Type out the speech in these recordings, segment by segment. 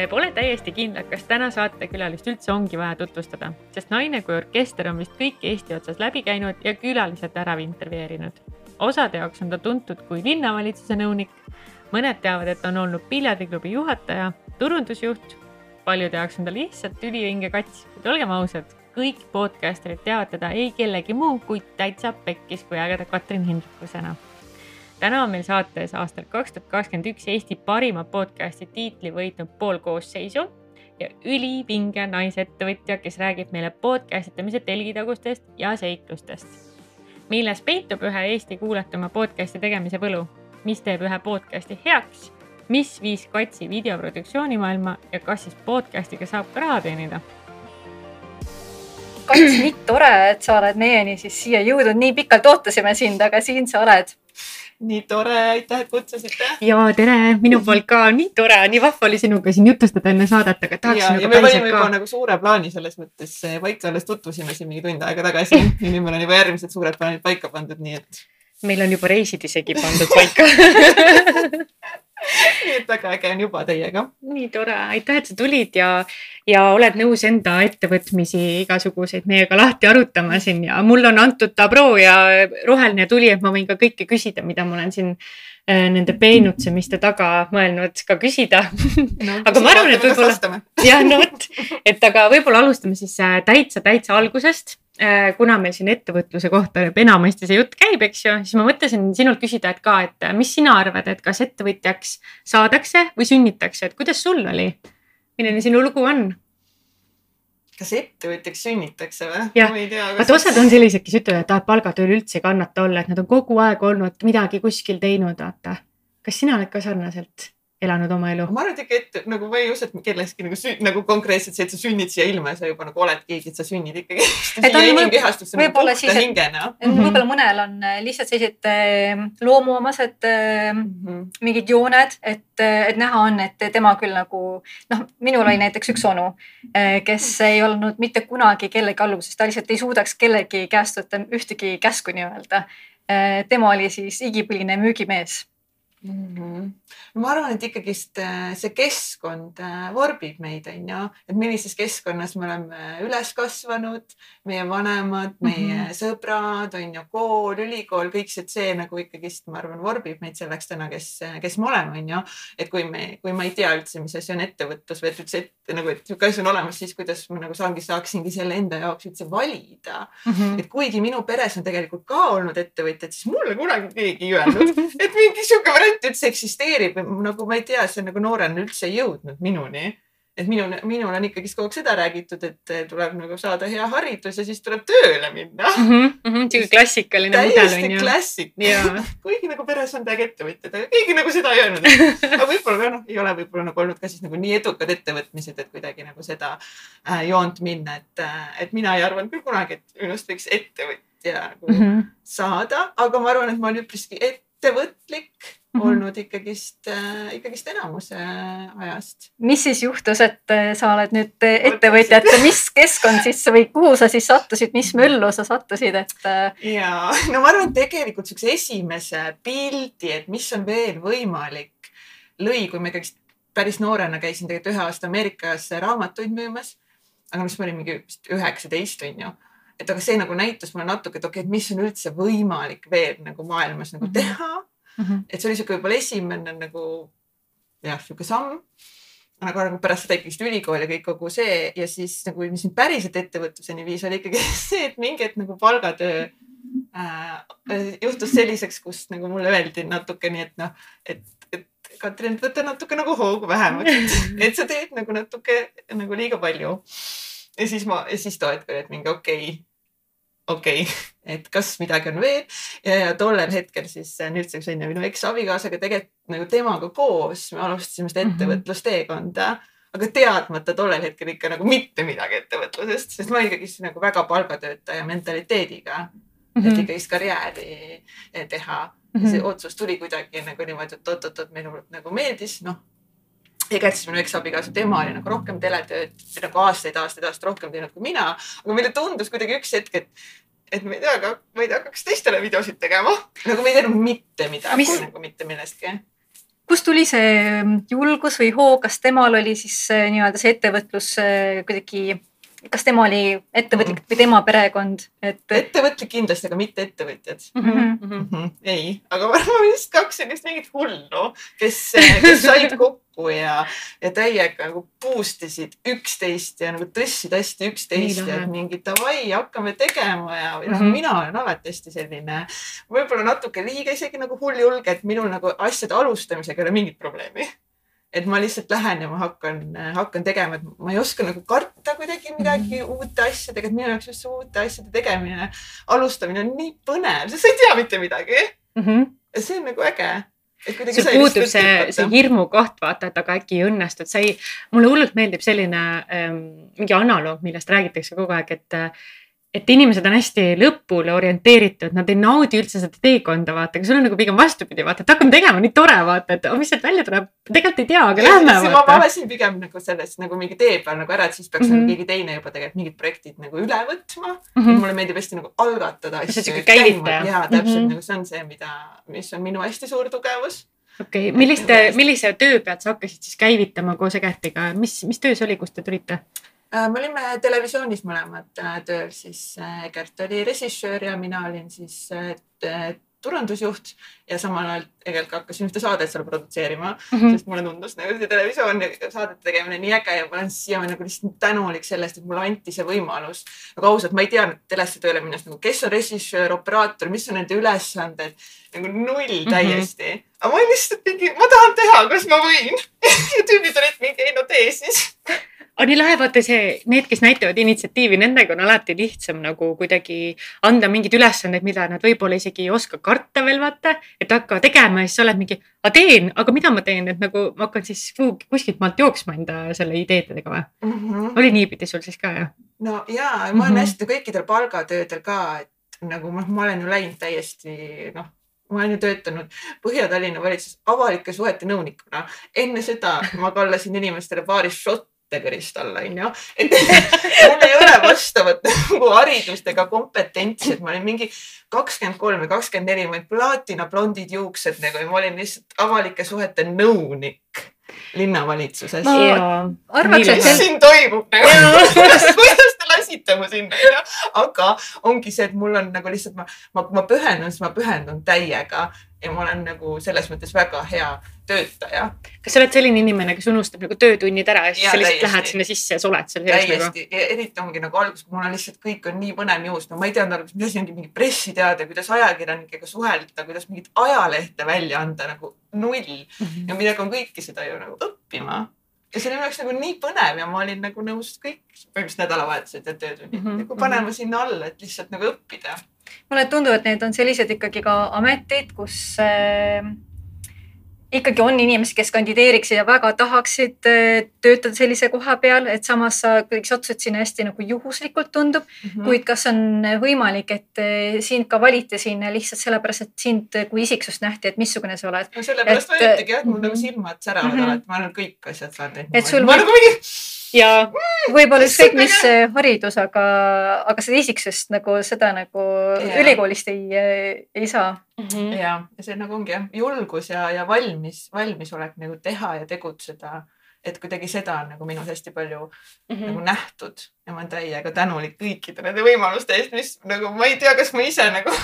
me pole täiesti kindlad, kas täna saatekülalist üldse ongi vaja tutvustada, sest naine kui orkester on vist kõik Eesti otsas läbi käinud ja külalised ära intervjueerinud. osade jaoks on ta tuntud kui linnavalitsuse nõunik, mõned teavad, et on olnud piljardiklubi juhataja, turundusjuht, paljude jaoks on ta lihtsalt ülivinge kats, kuid olgem ausad, kõik podcasterid teavad teda ei kellegi muu kui täitsa pekkis kui ägeda Katrin Hindrikusena täna on meil saates aastal kaks tuhat kakskümmend üks Eesti parima podcasti tiitli võitnud pool koosseisu ja ülivinge naisettevõtja, kes räägib meile podcast itamise telgitagustest ja seiklustest. milles peitub ühe Eesti kuulatuma podcasti tegemise võlu, mis teeb ühe podcasti heaks, mis viis Katsi videoproduktsiooni maailma ja kas siis podcast'iga saab ka raha teenida? Kats, nii tore, et sa oled meieni siis siia jõudnud, nii pikalt ootasime sind, aga siin sa oled nii tore, aitäh, et kutsusite. ja tere, minu poolt ka, nii tore, nii vahva oli sinuga siin jutustada enne saadet, aga tahaks ja, ja me panime juba nagu suure plaani selles mõttes paika, alles tutvusime siin mingi tund aega tagasi ja nüüd meil on juba järgmised suured plaanid paika pandud, nii et. meil on juba reisid isegi pandud paika nii et väga äge on juba teiega. nii tore, aitäh, et sa tulid ja, ja oled nõus enda ettevõtmisi igasuguseid meiega lahti arutama siin ja mulle on antud tabroo ja roheline tuli, et ma võin ka kõike küsida, mida ma olen siin äh, nende peenutsemiste taga mõelnud ka küsida no,. aga ma arvan, et võib-olla, jah, no vot, et aga võib-olla alustame siis äh, täitsa, täitsa algusest kuna meil siin ettevõtluse kohta enamasti see jutt käib, eks ju, siis ma mõtlesin sinult küsida, et ka, et äh, mis sina arvad, et kas ettevõtjaks saadakse või sünnitakse, et kuidas sul oli? milline sinu lugu on? kas ettevõtjaks sünnitakse või? jah, vaata osad on sellised, kes ütlevad, et ah, palgatööl üldse ei kannata olla, et nad on kogu aeg olnud midagi kuskil teinud, vaata. kas sina oled ka sarnaselt? Elanud oma elu. ma arvan, et ikka, et nagu ma ei usu, et kellestki nagu, nagu konkreetselt see, et sa sünnid siia ilma ja sa juba nagu oled keegi, et sa sünnid ikkagi. võib-olla siis, et mhm. võib-olla mõnel on äh, lihtsalt sellised äh, loomuomased mm -hmm. mingid jooned, et, et näha on, et tema küll nagu noh, minul oli näiteks üks onu, kes ei olnud mitte kunagi kellegi alluvuses, ta lihtsalt ei suudaks kellegi käest võtta ühtegi käsku nii-öelda. tema oli siis igipõline müügimees mm. -hmm. ma arvan, et ikkagist äh, see keskkond äh, vorbib meid, on ju, et millises keskkonnas me oleme üles kasvanud, meie vanemad, meie mm -hmm. sõbrad, on ju, kool, ülikool, kõik see, see nagu ikkagist, ma arvan, vorbib meid selleks täna, kes, kes me oleme, on ju. et kui me, kui ma ei tea üldse, mis asi on ettevõtlus või et üldse ette nagu, et niisugune asi on olemas, siis kuidas ma nagu saangi, saaksingi selle enda jaoks üldse valida mm. -hmm. et kuigi minu peres on tegelikult ka olnud ettevõtjad, siis mulle kunagi keegi ei öelnud, et mingi sihuke variant variant üldse eksisteerib, nagu ma ei tea, see nagu noorena üldse ei jõudnud minuni. et minul, minul on ikkagist kogu aeg seda räägitud, et tuleb nagu saada hea haridus ja siis tuleb tööle minna mm. -hmm, mm -hmm, sihuke klassikaline mudel on ju. täiesti klassik kuigi nagu peres on täiega ettevõtjad, aga keegi nagu seda ei öelnud. aga võib-olla ka noh, ei ole võib-olla nagu olnud ka siis nagu nii edukad ettevõtmised, et kuidagi nagu seda äh, joont minna, et äh,, et mina ei arvanud küll kunagi, et minust võiks ettevõtja nagu mm -hmm. saada, aga ma arvan, et ma olen üpriski ettevõtlik mm -hmm. olnud ikkagist äh,, ikkagist enamuse ajast. mis siis juhtus, et äh, sa oled nüüd äh, ettevõtja, et mis keskkond siis või kuhu sa siis sattusid, mis möllu sa sattusid, et? Äh, ja no ma arvan, tegelikult siukse esimese pildi, et mis on veel võimalik, lõi, kui ma ikkagist päris noorena käisin tegelikult ühe aasta Ameerikas raamatuid müümas. aga mis ma olin mingi vist üheksateist on ju et aga see nagu näitas mulle natuke, et okei okay,, et mis on üldse võimalik veel nagu maailmas nagu mhm. teha mm. -hmm. Et see oli sihuke võib-olla esimene nagu jah, sihuke samm. aga nagu pärast seda ikkagist ülikool ja kõik kogu see ja siis nagu, mis mind päriselt ettevõtluseni viis, oli ikkagi see, et mingi hetk nagu palgatöö äh, juhtus selliseks, kus nagu mulle öeldi natuke nii, et noh, et, et Katrin, võta natuke nagu hoogu vähemaks, et sa teed nagu natuke nagu liiga palju. ja siis ma, ja siis too hetk oli, et mingi okei okay,, okei okay., et kas midagi on veel ja, ja tollel hetkel siis nüüdseks on ju minu eksabikaasaga tegelikult nagu temaga koos me alustasime seda mhm. ettevõtlusteekonda aga teadmata tollel hetkel ikka nagu mitte midagi ettevõtlusest, sest ma olen ikkagist nagu väga palgatöötaja mentaliteediga mm. -hmm. et ikkagist karjääri teha mm. -hmm. see otsus tuli kuidagi nagu niimoodi, et oot-oot-oot, meile nagu meeldis, noh ega siis minu eksabikaasa, tema oli nagu rohkem teletööd, nagu aastaid, aastaid, aastaid rohkem teinud kui mina. aga meile tundus kuidagi üks hetk, et et ma ei tea, aga ma ei tea, hakkaks teistele videosid tegema. nagu me ei teinud mitte midagi Mis... nagu mitte millestki. kust tuli see julgus või hoog, kas temal oli siis nii-öelda see ettevõtlus äh, kuidagi kas tema oli ettevõtlik või tema perekond, et. ettevõtlik kindlasti, aga mitte ettevõtjad mm. -hmm. Mm -hmm. ei, aga me oleme vist kaks sellist mingit hullu, kes, kes said kokku ja, ja täiega nagu boost isid üksteist ja nagu tõstsid hästi üksteist ja mingi davai, hakkame tegema ja mm -hmm., mina olen alati hästi selline, võib-olla natuke liiga isegi nagu hulljulge, et minul nagu asjade alustamisega ei ole mingit probleemi et ma lihtsalt lähen ja ma hakkan, hakkan tegema, et ma ei oska nagu karta kuidagi midagi mm -hmm. uute asjadega, et minu jaoks just uute asjade tegemine, alustamine on nii põnev, sest sa ei tea mitte midagi mm. -hmm. see on nagu äge sul puudub see, see hirmukoht, vaata, et aga äkki ei õnnestu, et sa ei, mulle hullult meeldib selline ähm, mingi analoog, millest räägitakse kogu aeg, et et inimesed on hästi lõpule orienteeritud, nad ei naudi üldse seda teekonda, vaata, aga sul on nagu pigem vastupidi, vaata, et hakkame tegema, nii tore, vaata, et mis sealt välja tuleb, tegelikult ei tea, aga lähme. ma olesin pigem nagu selles nagu mingi tee peal nagu ära, et siis peaks mm -hmm. keegi teine juba tegelikult mingid projektid nagu üle võtma mm. -hmm. mulle meeldib hästi nagu algatada asju. ja täpselt mm -hmm. nagu see on see, mida, mis on minu hästi suur tugevus okei okay., milliste, millise töö pealt sa hakkasid siis käivitama koos Egertiga, mis, mis töö see oli, kust te tulite? Äh, me olime televisioonis mõlemad äh, tööl, siis äh, Egert oli režissöör ja mina olin siis turundusjuht ja samal ajal tegelikult hakkasin ühte saadet seal produtseerima mm, -hmm. sest mulle tundus nagu see televisioon ja saadete tegemine nii äge ja ma olen siiamaani nagu lihtsalt tänulik sellest, et mulle anti see võimalus. aga ausalt, ma ei teadnud telesse tööle minnes nagu, kes on režissöör, operaator, mis on nende ülesanded, nagu null mhm. täiesti mm. -hmm. aga ma lihtsalt mingi, ma tahan teha, kas ma võin ja tüübid olid mingi, ei no tee siis on nii lahe, vaata see, need, kes näitavad initsiatiivi, nendega on alati lihtsam nagu kuidagi anda mingeid ülesandeid, mida nad võib-olla isegi ei oska karta veel vaata, et hakka tegema ja siis sa oled mingi, aga teen, aga mida ma teen, et nagu ma hakkan siis kuskilt maalt jooksma enda selle ideedega või mm? -hmm. oli niipidi sul siis ka jah? no ja, ma olen mm -hmm. hästi kõikidel palgatöödel ka, et nagu noh, ma olen ju läinud täiesti noh ma olen ju töötanud Põhja-Tallinna valitsuses avalike suhete nõunikuna. enne seda ma kallasin inimestele baaris šotte kategoorist alla, onju. et mul ei ole vastavat nagu haridust ega kompetentsi, et ma olin mingi kakskümmend kolm või kakskümmend neli, ma olin plaatina blondid juuksed nagu ja ma olin lihtsalt avalike suhete nõunik linnavalitsuses. arvaks, et mis siin toimub nagu kuidas mu sinna, onju. aga ongi see, et mul on nagu lihtsalt ma, ma, ma pühendun, siis ma pühendun täiega ja ma olen nagu selles mõttes väga hea töötaja. kas sa oled selline inimene, kes unustab nagu töötunnid ära ja siis ja, sa lihtsalt lähed sinna sisse ja sa oled seal sees täiesti nagu..., eriti ongi nagu alguses, kui mul on lihtsalt kõik on nii põnev juhus, no ma ei teadnud alguses, mis asi ongi mingi pressiteade, kuidas ajakirjanikega suhelda, kuidas mingit ajalehte välja anda nagu null mm. -hmm. ja midagi on kõike seda ju nagu õppima ja see oli minu jaoks nagu nii põnev ja ma olin nagu nõus kõik põhimõtteliselt nädalavahetused ja töötunnid mm -hmm. nagu panema sinna alla, et lihtsalt nagu õppida. mulle tundub, et need on sellised ikkagi ka ametid, kus äh ikkagi on inimesi, kes kandideeriksid ja väga tahaksid äh, töötada sellise koha peal, et samas sa kuidagi sattud sinna hästi nagu juhuslikult tundub mm. -hmm. kuid kas on võimalik, et äh, sind ka valiti sinna lihtsalt sellepärast, et sind kui isiksust nähti, et missugune sa oled? no sellepärast valitigi jah, et mul nagu mhm. silmad säravad mm -hmm. alati, ma olen kõik asjad saanud et sul. ma nagu mingi ja võib-olla ükskõik mis haridus, aga, aga seda isiksust nagu seda nagu yeah. ülikoolist ei, ei saa mm. -hmm. ja, ja see nagu ongi jah, julgus ja, ja valmis, valmisolek nagu teha ja tegutseda et kuidagi seda on nagu minus hästi palju mm -hmm. nagu nähtud ja ma olen täiega tänulik kõikide nende võimaluste eest, mis nagu ma ei tea, kas ma ise nagu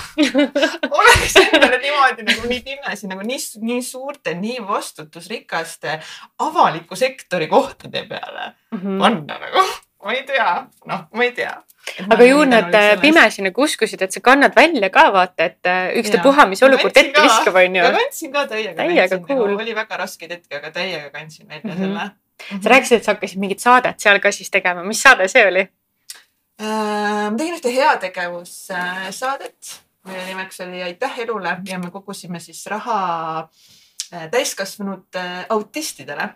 oleks endale niimoodi nagu nii pimesi nagu nii, nii suurte, nii vastutusrikaste avaliku sektori kohtade peale mm -hmm. panna nagu, ma ei tea, noh, ma ei tea aga ju nad äh, pimesi nagu uskusid, et sa kannad välja ka vaata, et äh, ükstapuha, mis olukord ette viskab, onju. kandsin ka täiega. täiega cool. Oli väga raskeid hetki, aga täiega kandsin välja mm -hmm. selle. sa rääkisid, et sa hakkasid mingit saadet seal ka siis tegema, mis saade see oli äh,? ma tegin ühte heategevussaadet, mille nimeks oli Aitäh elule ja me kogusime siis raha äh, täiskasvanud autistidele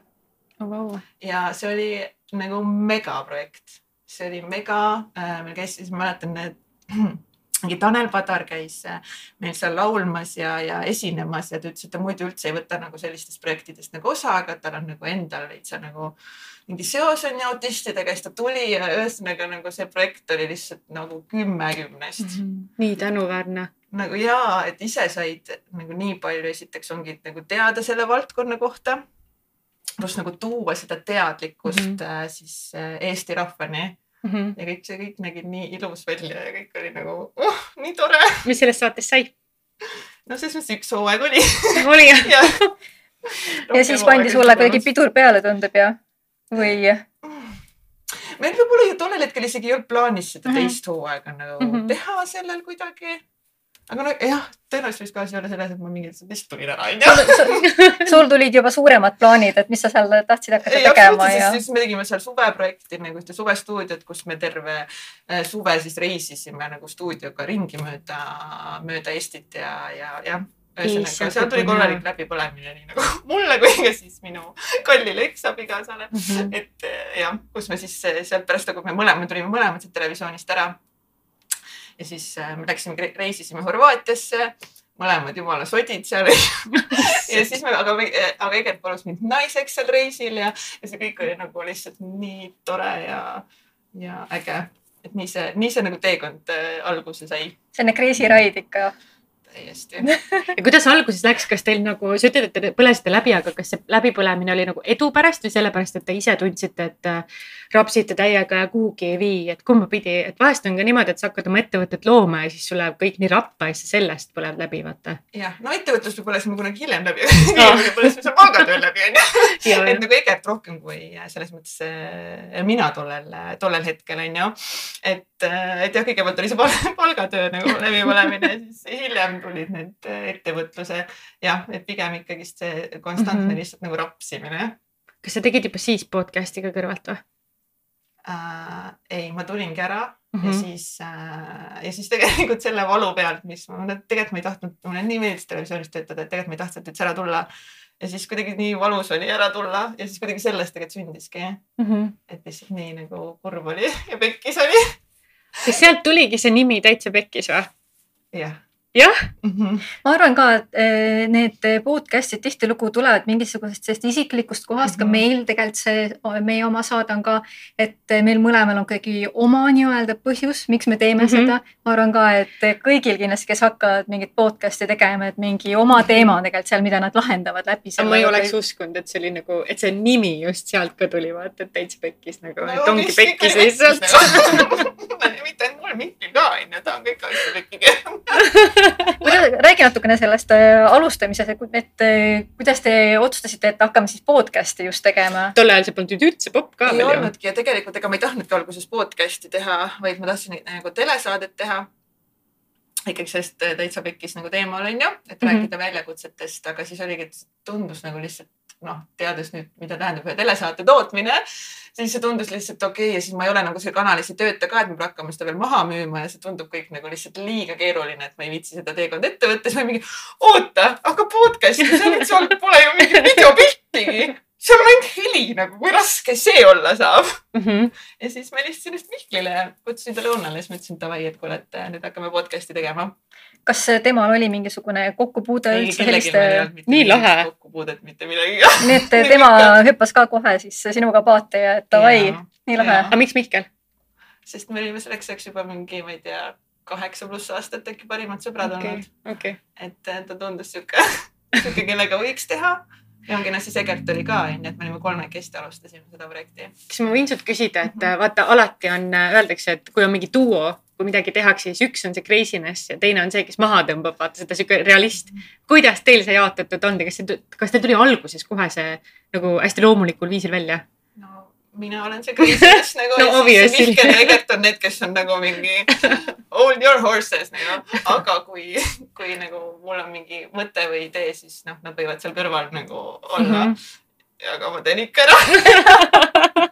oh,. Wow. ja see oli nagu megaprojekt see oli mega, äh, meil käis siis, ma mäletan, mingi Tanel Padar käis äh, meil seal laulmas ja, ja esinemas ja ta ütles, et ta muidu üldse ei võta nagu sellistest projektidest nagu osa, aga tal on nagu endal veitsa nagu mingi seos on ju autistidega, siis ta tuli ja ühesõnaga nagu see projekt oli lihtsalt nagu kümme kümnest mm. -hmm. nii tänuväärne nagu jaa, et ise said nagu nii palju, esiteks ongi nagu teada selle valdkonna kohta. pluss nagu tuua seda teadlikkust mm -hmm. siis Eesti rahvani mm. -hmm. ja kõik see kõik nägi nii ilus välja ja kõik oli nagu oh, nii tore. mis sellest saatest sai? no selles mõttes üks hooaeg oli. oli jah ja, ja siis pandi sulle kuidagi pidur peale, tundub ja, või? meil võib-olla ju tollel hetkel isegi ei olnud plaanis seda mm -hmm. teist hooaega nagu mm -hmm. teha sellel kuidagi aga no jah, tõenäoliselt ka asi olla selles, et ma mingi lihtsalt tulin ära, onju. sul tulid juba suuremad plaanid, et mis sa seal tahtsid hakata ei, tegema ja? siis me tegime seal suveprojekti nagu ühte suvestuudiot, kus me terve äh, suve siis reisisime nagu stuudioga ringi mööda, mööda Eestit ja, ja jah ühesõnaga, seal tuli korralik läbipõlemine, nii nagu mulle kui ka siis minu kallile eksabikaasale mm. -hmm. et äh, jah, kus me siis äh, sealt pärast nagu me mõlemad tulime mõlemad sealt televisioonist ära ja siis äh, me läksime, reisisime Horvaatiasse, mõlemad jumala sodid seal ja siis me, aga, aga Egert palus mind naiseks seal reisil ja, ja see kõik oli nagu lihtsalt nii tore ja, ja äge. et nii see, nii see nagu teekond äh, alguse sai. selline ride ikka täiesti. Ja kuidas alguses läks, kas teil nagu, sa ütled, et te põlesite läbi, aga kas see läbipõlemine oli nagu edu pärast või sellepärast, et te ise tundsite, et äh, rapsite täiega ja kuhugi ei vii, et kumba pidi, et vahest on ka niimoodi, et sa hakkad oma ettevõtet looma ja siis sul läheb kõik nii rappa ja siis sellest põleb läbi, vaata. jah, no ettevõtlus me põlesime kunagi hiljem läbi. Me põlesime palgatööl läbi onju. et nagu Egert rohkem kui selles mõttes äh, mina tollel, tollel hetkel onju. et, äh, et jah, kõigepealt oli see palgatöö nagu läbipõlemine ja siis hiljem tulid need äh, ettevõtluse jah, et pigem ikkagist see konstantne mm -hmm. lihtsalt nagu rapsimine. kas sa tegid juba siis podcast'i ka kõrvalt või äh,? ei, ma tulingi ära mm -hmm. ja mhm. siis äh, ja siis tegelikult selle valu pealt, mis ma, tegelikult ma ei tahtnud, mulle nii meeldis televisioonis töötada, et tegelikult ma ei tahtnud üldse ära tulla ja siis kuidagi nii valus oli ära tulla ja siis kuidagi sellest tegelikult sündiski mm. -hmm. et lihtsalt nii nagu kurb oli ja pekkis oli. kas sealt tuligi see nimi täitsa pekkis või? jah jah mm. -hmm. ma arvan ka, et eh, need podcast'id tihtilugu tulevad mingisugusest sellest isiklikust kohast mm, -hmm. ka mhm. meil tegelikult see, meie oma saade on ka, et meil mõlemal on ikkagi oma nii-öelda põhjus, miks me teeme mm -hmm. seda. ma arvan ka, et kõigil kindlasti, kes hakkavad mingit podcast'i tegema, et mingi oma mhm. teema on tegelikult seal, mida nad lahendavad läbi. ma ei oleks uskunud, et see oli nagu, et see nimi just sealt ka tuli, vaata, et täitsa pekkis nagu no,, et ongi pekkis lihtsalt mitte ainult mul, Mihkel ka onju, ta on kõik asju pekki keeranud räägi natukene sellest äh, alustamisest, et äh, kuidas te otsustasite, et hakkame siis podcast'i just tegema? tol ajal see polnud üldse popp ka ei olnudki ja tegelikult ega ma ei tahtnudki alguses podcast'i teha, vaid ma tahtsin nagu telesaadet teha ikkagi sellest äh, täitsa pekkis nagu teemal on ju, et mm -hmm. rääkida väljakutsetest, aga siis oligi, et tundus nagu lihtsalt noh, teades nüüd, mida tähendab ühe telesaate tootmine, siis see tundus lihtsalt okei okay. ja siis ma ei ole nagu seal kanalis ei tööta ka, et ma pean hakkama seda veel maha müüma ja see tundub kõik nagu lihtsalt liiga keeruline, et ma ei viitsi seda teekonda ette võtta, siis ma mingi oota, aga podcast'i seal, pole ju mingit videopiltigi seal on ainult heli nagu, kui raske see olla saab mm. -hmm. ja siis ma helistasin just Mihklile ja kutsusin ta lõunale siis ma ütlesin davai, et kuule, et nüüd hakkame podcast'i tegema. Kas temal oli mingisugune kokkupuude üldse selliste? nii lahe. kokkupuudet mitte millegagi. nii et tema hüppas ka kohe siis sinuga paate ja et davai, nii lahe. aga miks Mihkel? sest me olime selleks ajaks juba mingi, ma ei tea, kaheksa pluss aastat äkki parimad sõbrad okay. olnud okay.. et ta tundus sihuke, sihuke, kellega võiks teha ja ongi noh, siis Egert oli ka onju, et me olime kolmekesti alustasime seda projekti. kas ma võin sult küsida, et mhm. vaata alati on, öeldakse, et kui on mingi duo, kui midagi tehakse, siis üks on see craziness ja teine on see, kes maha tõmbab, vaata seda sihuke realist. kuidas teil see jaotatud on ja kas see, kas teil tuli alguses kohe see nagu hästi loomulikul viisil välja? mina olen see craziness nagu no, ja siis Mihkel ja Egert on need, kes on nagu mingi hold your horses nagu, aga kui, kui nagu mul on mingi mõte või idee, siis noh, nad võivad seal kõrval nagu olla mm. -hmm. aga ma teen ikka ära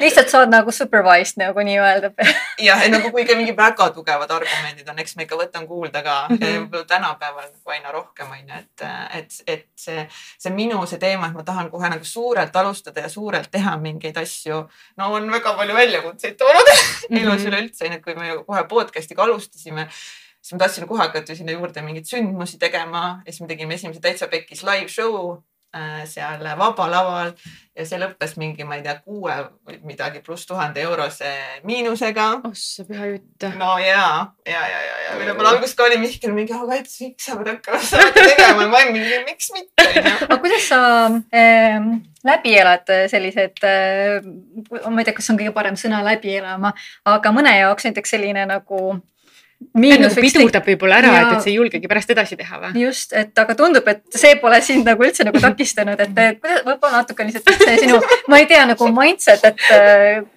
lihtsalt saad nagu supervised nagu nii-öelda. jah, et nagu kui ka mingi väga tugevad argumendid on, eks ma ikka võtan kuulda ka mm -hmm. võib-olla tänapäeval nagu aina rohkem on ju, et, et, et see, see minu see teema, et ma tahan kohe nagu suurelt alustada ja suurelt teha mingeid asju. no on väga palju väljakutseid toonud mm -hmm. elus üleüldse, onju, et kui me kohe podcast'iga alustasime siis ma tahtsin kohe hakata sinna juurde mingeid sündmusi tegema ja siis me tegime esimese Täitsa Pekkis live show seal Vaba Laval ja see lõppes mingi, ma ei tea, kuue või midagi pluss tuhande eurose miinusega. ossa püha jutt. no ja, ja, ja, ja, ja mille peale alguses ka oli Mihkel mingi, aga et miks sa pead hakkama saate tegema ja ma olin mingi, miks mitte aga kuidas sa äh, läbi elad sellised äh,, ma ei tea, kas on kõige parem sõna läbi elama, aga mõne jaoks näiteks selline nagu miinus nagu pidurdab võib-olla ära, et, et sa ei julgegi pärast edasi teha või? just, et aga tundub, et see pole sind nagu üldse nagu takistanud, et kuidas võib-olla natuke lihtsalt see sinu, ma ei tea nagu mindset, et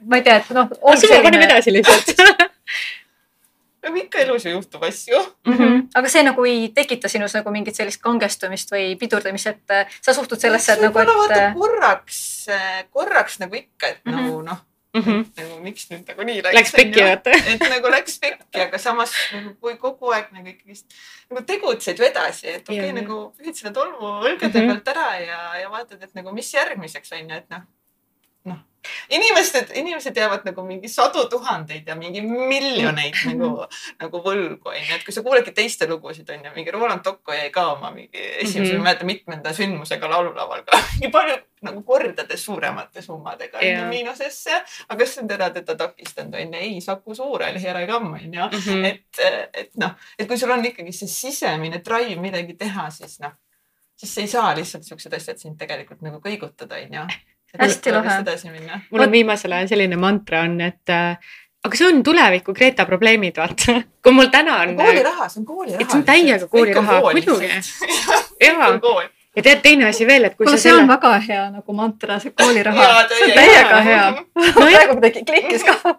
ma ei tea, et noh. suva, paneme edasi lihtsalt no ikka elus ju juhtub asju mm. -hmm. aga see nagu ei tekita sinus nagu mingit sellist kangestumist või pidurdamist, et sa suhtud sellesse, et nagu, et. Korraks, korraks nagu ikka, et mm -hmm. nagu noh mm. -hmm. nagu miks nüüd nagu nii läks. Läks pekki vaata. et nagu läks pekki, aga samas nagu kui kogu aeg nagu ikkagist nagu tegutsed ju edasi, et okei okay, nagu pühid selle tolmu õlgade mm -hmm. pealt ära ja, ja vaatad, et nagu mis järgmiseks on ju, et noh, inimesed, inimesed jäävad nagu mingi sadu tuhandeid ja mingi miljoneid nagu, nagu võlgu onju, et kui sa kuuledki teiste lugusid onju, mingi Roland Tocco jäi ka oma mingi esimese mm, -hmm. ma ei mäleta mitmenda sündmusega laululaval ka nii palju nagu kordades suuremate summadega yeah. miinusesse. aga kas on teda teda takistanud onju, ei Saku Suurel, here I come onju -hmm. et, et noh, et kui sul on ikkagi see sisemine drive midagi teha, siis noh siis ei saa lihtsalt siuksed asjad sind tegelikult nagu kõigutada, onju hästi lahe. mul on viimasel ajal selline mantra on, et äh, aga see on tuleviku Greta probleemid, vaata. kui mul täna on. kooliraha, see on kooliraha. et see on täiega kooliraha, muidugi. jaa, ja tead teine asi veel, et kui Kuule, sa selle. see on väga hea nagu mantra, see kooliraha. see on täiega hea no,. praegu kuidagi klikkis ka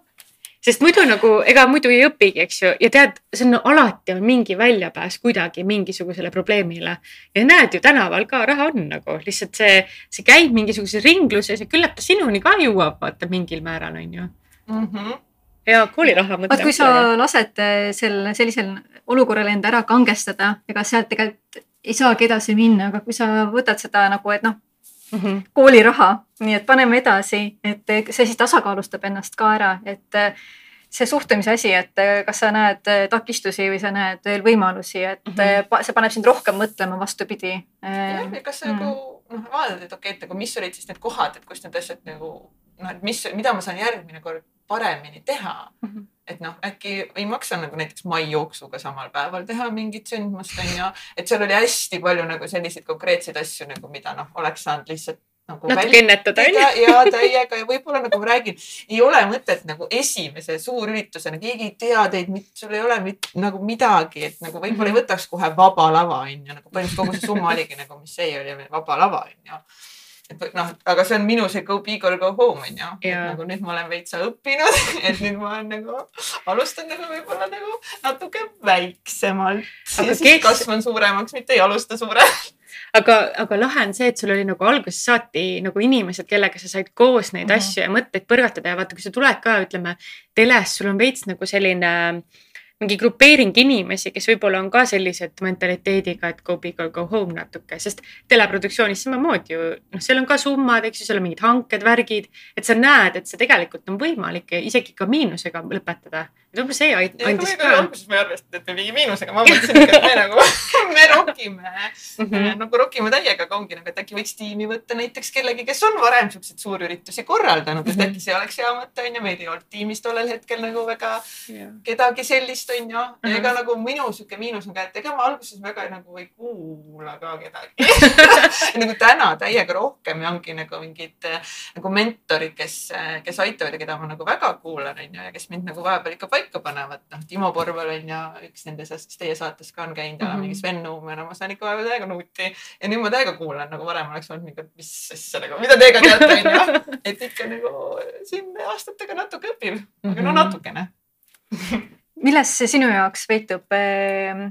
sest muidu nagu, ega muidu ei õpigi, eks ju, ja tead, see on alati on mingi väljapääs kuidagi mingisugusele probleemile. ja näed ju tänaval ka raha on nagu lihtsalt see, see käib mingisuguses ringluses ja küllap ta sinuni ka jõuab, vaata mingil määral on ju mm. -hmm ja kooliraha mõte. vaat kui sa lased sel sellisel olukorral enda ära kangestada, ega sealt tegelikult ei saagi edasi minna, aga kui sa võtad seda nagu, et noh mm -hmm. kooliraha, nii et paneme edasi, et see siis tasakaalustab ennast ka ära, et äh, see suhtlemise asi, et äh, kas sa näed äh, takistusi või sa näed veel võimalusi, et mm -hmm. see paneb sind rohkem mõtlema, vastupidi. jah, kas sa nagu mm. noh, vaatad, et okei okay,, et aga mis olid siis need kohad, et kus need asjad nagu noh, et mis, mida ma saan järgmine kord paremini teha mm. -hmm et noh, äkki ei maksa nagu näiteks mai jooksuga samal päeval teha mingit sündmust onju, et seal oli hästi palju nagu selliseid konkreetseid asju nagu, mida noh, oleks saanud lihtsalt nagu natuke ennetada onju. ja täiega ja võib-olla nagu ma räägin, ei ole mõtet nagu esimese suurüritusena, keegi ei tea teid, sul ei ole mit, nagu midagi, et nagu võib-olla ei mhm. võtaks kohe vaba lava onju, nagu põhimõtteliselt kogu see summa oligi nagu, mis see oli, vaba lava onju et noh, aga see on minu see go big or go home on ju. nagu nüüd ma olen veitsa õppinud, et nüüd ma olen nagu alustan nagu võib-olla nagu natuke väiksemalt. ja siis kes... kasvan suuremaks, mitte ei alusta suuremalt aga, aga lahe on see, et sul oli nagu algusest saati nagu inimesed, kellega sa said koos neid mm -hmm. asju ja mõtteid põrgatada ja vaata, kui sa tuled ka, ütleme teles, sul on veits nagu selline äh, mingi grupeering inimesi, kes võib-olla on ka sellised mentaliteediga, et go big or go home natuke, sest teleproduktsioonis samamoodi ju noh, seal on ka summad, eks ju, seal on mingid hanked, värgid, et sa näed, et see tegelikult on võimalik isegi ka miinusega lõpetada. Võib-olla see andis ka. alguses ma ei arvestanud, et me mingi miinusega, ma mõtlesin et me nagu, me rokime mm, -hmm. nagu rokime täiega, aga ongi nagu, et äkki võiks tiimi võtta näiteks kellegi, kes on varem siukseid suurüritusi korraldanud mm, -hmm. et äkki see oleks hea mõte onju, meil ei olnud tiimis tollel hetkel nagu väga yeah. kedagi sellist miinust on ju uh. -huh. ega nagu minu sihuke miinus on ka, et ega ma alguses väga nagu ei kuula ka kedagi nagu täna täiega rohkem ja ongi nagu mingid nagu mentorid, kes, kes aitavad ja keda ma nagu väga kuulan, on ju, ja kes mind nagu vahepeal ikka paika panevad. noh, Timo Porval on ju üks nende seast, kes teie saates ka on käinud ja mm -hmm. mingi Sven Nuumen, ma saan ikka vahepeal täiega nuuti ja nüüd ma täiega kuulan, nagu varem oleks olnud mingi, mis asja nagu, mida te ka teate, on ju. et ikka nagu siin aastatega natuke õpib, aga no mhm. natukene milles see sinu jaoks peitub eh,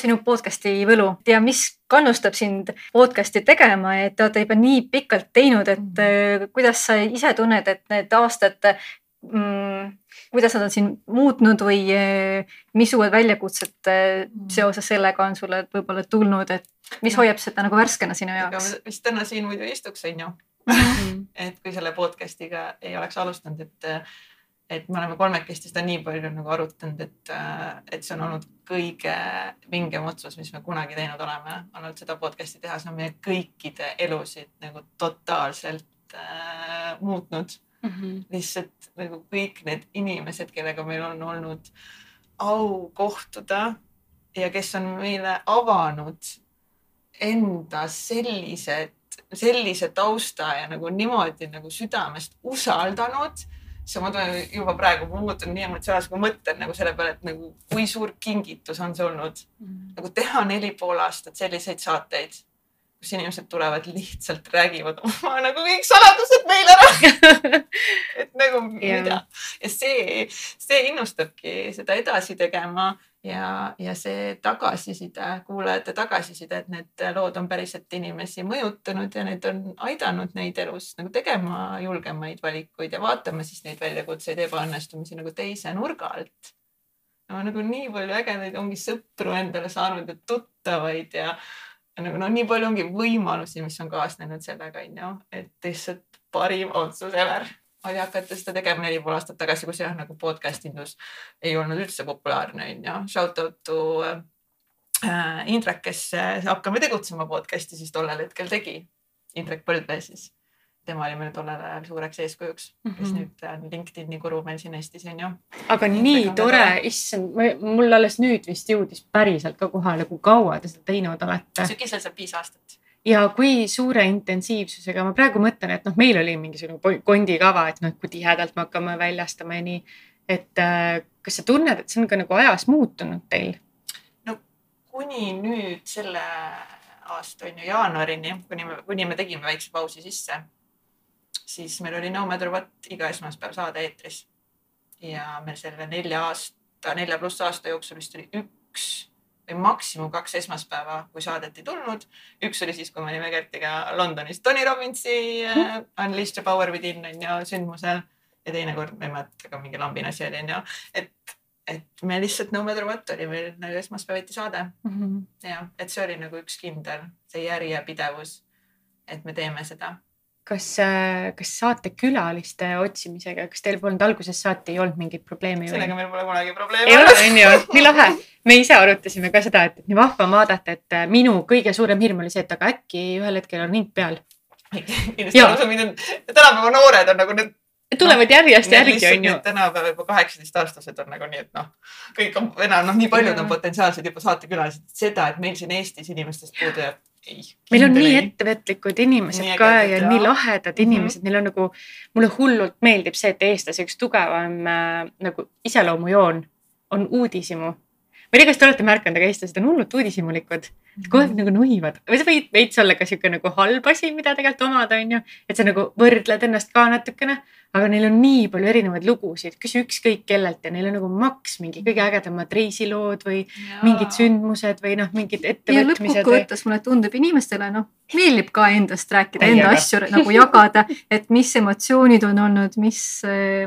sinu podcast'i võlu ja mis kannustab sind podcast'i tegema, et te olete juba nii pikalt teinud, et eh, kuidas sa ise tunned, et need aastad mm,, kuidas nad on sind muutnud või eh, mis uued väljakutsed mm. seoses sellega on sulle võib-olla tulnud, et mis hoiab seda nagu värskena sinu jaoks? vist täna siin muidu istuks, onju. Mhm. et kui selle podcast'iga ei oleks alustanud, et et me oleme kolmekesti seda nii palju nagu arutanud, et, et see on olnud kõige vingem otsus, mis me kunagi teinud oleme, olnud seda podcast'i teha, see on meie kõikide elusid nagu totaalselt äh, muutnud mm. -hmm. lihtsalt nagu kõik need inimesed, kellega meil on olnud au kohtuda ja kes on meile avanud enda sellised, sellise tausta ja nagu niimoodi nagu südamest usaldanud siis ma tulen juba praegu, ma muutun nii emotsionaalseks, ma mõtlen nagu selle peale, et nagu kui suur kingitus on see olnud mm. -hmm. nagu teha neli pool aastat selliseid saateid, kus inimesed tulevad, lihtsalt räägivad oma nagu kõik saladused meile ära et nagu yeah. mida ja see, see innustabki seda edasi tegema ja, ja see tagasiside, kuulajate tagasiside, et need lood on päriselt inimesi mõjutanud ja need on aidanud neid elus nagu tegema julgemaid valikuid ja vaatama siis neid väljakutseid, ebaõnnestumisi nagu teise nurga alt. no nagu nii palju ägedaid ongi sõpru endale saanud ja tuttavaid ja, ja nagu noh, nii palju ongi võimalusi, mis on kaasnenud sellega onju, et lihtsalt parim otsus ever oli hakata seda tegema neli pool aastat tagasi, kus jah, nagu podcast indus ei olnud üldse populaarne onju. Shout out to äh, Indrek, kes Hakkame tegutsema podcast'i siis tollel hetkel tegi. Indrek Põldvee siis. Tema oli meil tollel ajal suureks eeskujuks mm, -hmm. kes mhm. nüüd on LinkedIn'i guru meil siin Eestis onju. aga Indrek nii tore, issand, mul alles nüüd vist jõudis päriselt ka kohale, kui kaua te seda teinud olete. sügisel saab viis aastat ja kui suure intensiivsusega, ma praegu mõtlen, et noh, meil oli mingisugune kondikava, et noh, kui tihedalt me hakkame väljastama ja nii. et äh, kas sa tunned, et see on ka nagu ajas muutunud teil? no kuni nüüd selle aasta on ju jaanuarini, kuni me, kuni me tegime väikse pausi sisse, siis meil oli No Matter What iga esmaspäev saade eetris. ja me selle nelja aasta, nelja pluss aasta jooksul vist oli üks või maksimum kaks esmaspäeva, kui saadet ei tulnud. üks oli siis, kui me olime Kertiga Londonis Tony Robbinsi uh, Unleash the Power Within on ju sündmusel ja teinekord ma ei mäleta ka mingi lambine asi oli on ju, et, et me lihtsalt no matter what oli meil nagu esmaspäeviti saade mm. -hmm. ja et see oli nagu üks kindel, see järjepidevus, et me teeme seda kas, äh, kas saatekülaliste otsimisega, kas teil polnud algusest saati ei olnud mingeid probleeme? sellega meil pole kunagi probleeme olnud. ei ole, on ju, nii lahe. me ise arutasime ka seda, et nii vahva on vaadata, et äh, minu kõige suurem hirm oli see, et aga äkki ühel hetkel on ring peal. kindlasti aru saamine on, tänapäeva noored on nagu need tulevad no, järjest järgi, onju. tänapäeval juba kaheksateistaastased on nagu nii, et noh, kõik on enam noh, nii paljud on potentsiaalsed juba saatekülalised, seda, et meil siin Eestis inimestest puudu jääb. Meil on nii ettevõtlikud inimesed nii ka ja, ja nii lahedad mhm. inimesed mm, -hmm. neil on nagu, mulle hullult meeldib see, et eestlase üks tugevam äh, nagu iseloomujoon on uudishimu. Ma ei tea, kas te olete märganud, aga eestlased on hullult uudishimulikud mm, -hmm. kogu aeg nagu nuhivad või see võib veits olla ka sihuke nagu halb asi, mida tegelikult omada, on ju, et sa nagu võrdled ennast ka natukene aga neil on nii palju erinevaid lugusid, küsi ükskõik kellelt ja neil on nagu maks mingi kõige ägedamad reisilood või ja. mingid sündmused või noh, mingid ettevõtmised. lõppkokkuvõttes mulle tundub inimestele noh, meeldib ka endast rääkida, enda jaga. asju nagu jagada, et mis emotsioonid on olnud, mis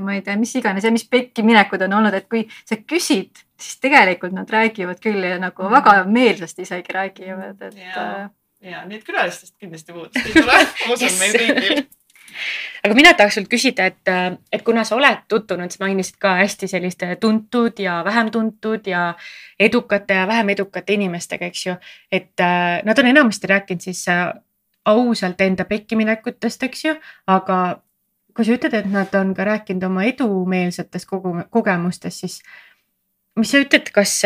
ma ei tea, mis iganes ja mis pekkiminekud on olnud, et kui sa küsid, siis tegelikult nad räägivad küll ja nagu väga meelsasti isegi räägivad, et. ja, äh, ja et külalistest kindlasti puudust ei tule, ma usun meil kõigil. Aga mina tahaks sult küsida, et, et kuna sa oled tutvunud, sa mainisid ka hästi selliste tuntud ja vähem tuntud ja edukate ja vähem edukate inimestega, eks ju. et äh, nad on enamasti rääkinud siis äh, ausalt enda pekkiminekutest, eks ju, aga kui sa ütled, et nad on ka rääkinud oma edumeelsetest kogu kogemustest, siis mis sa ütled, kas,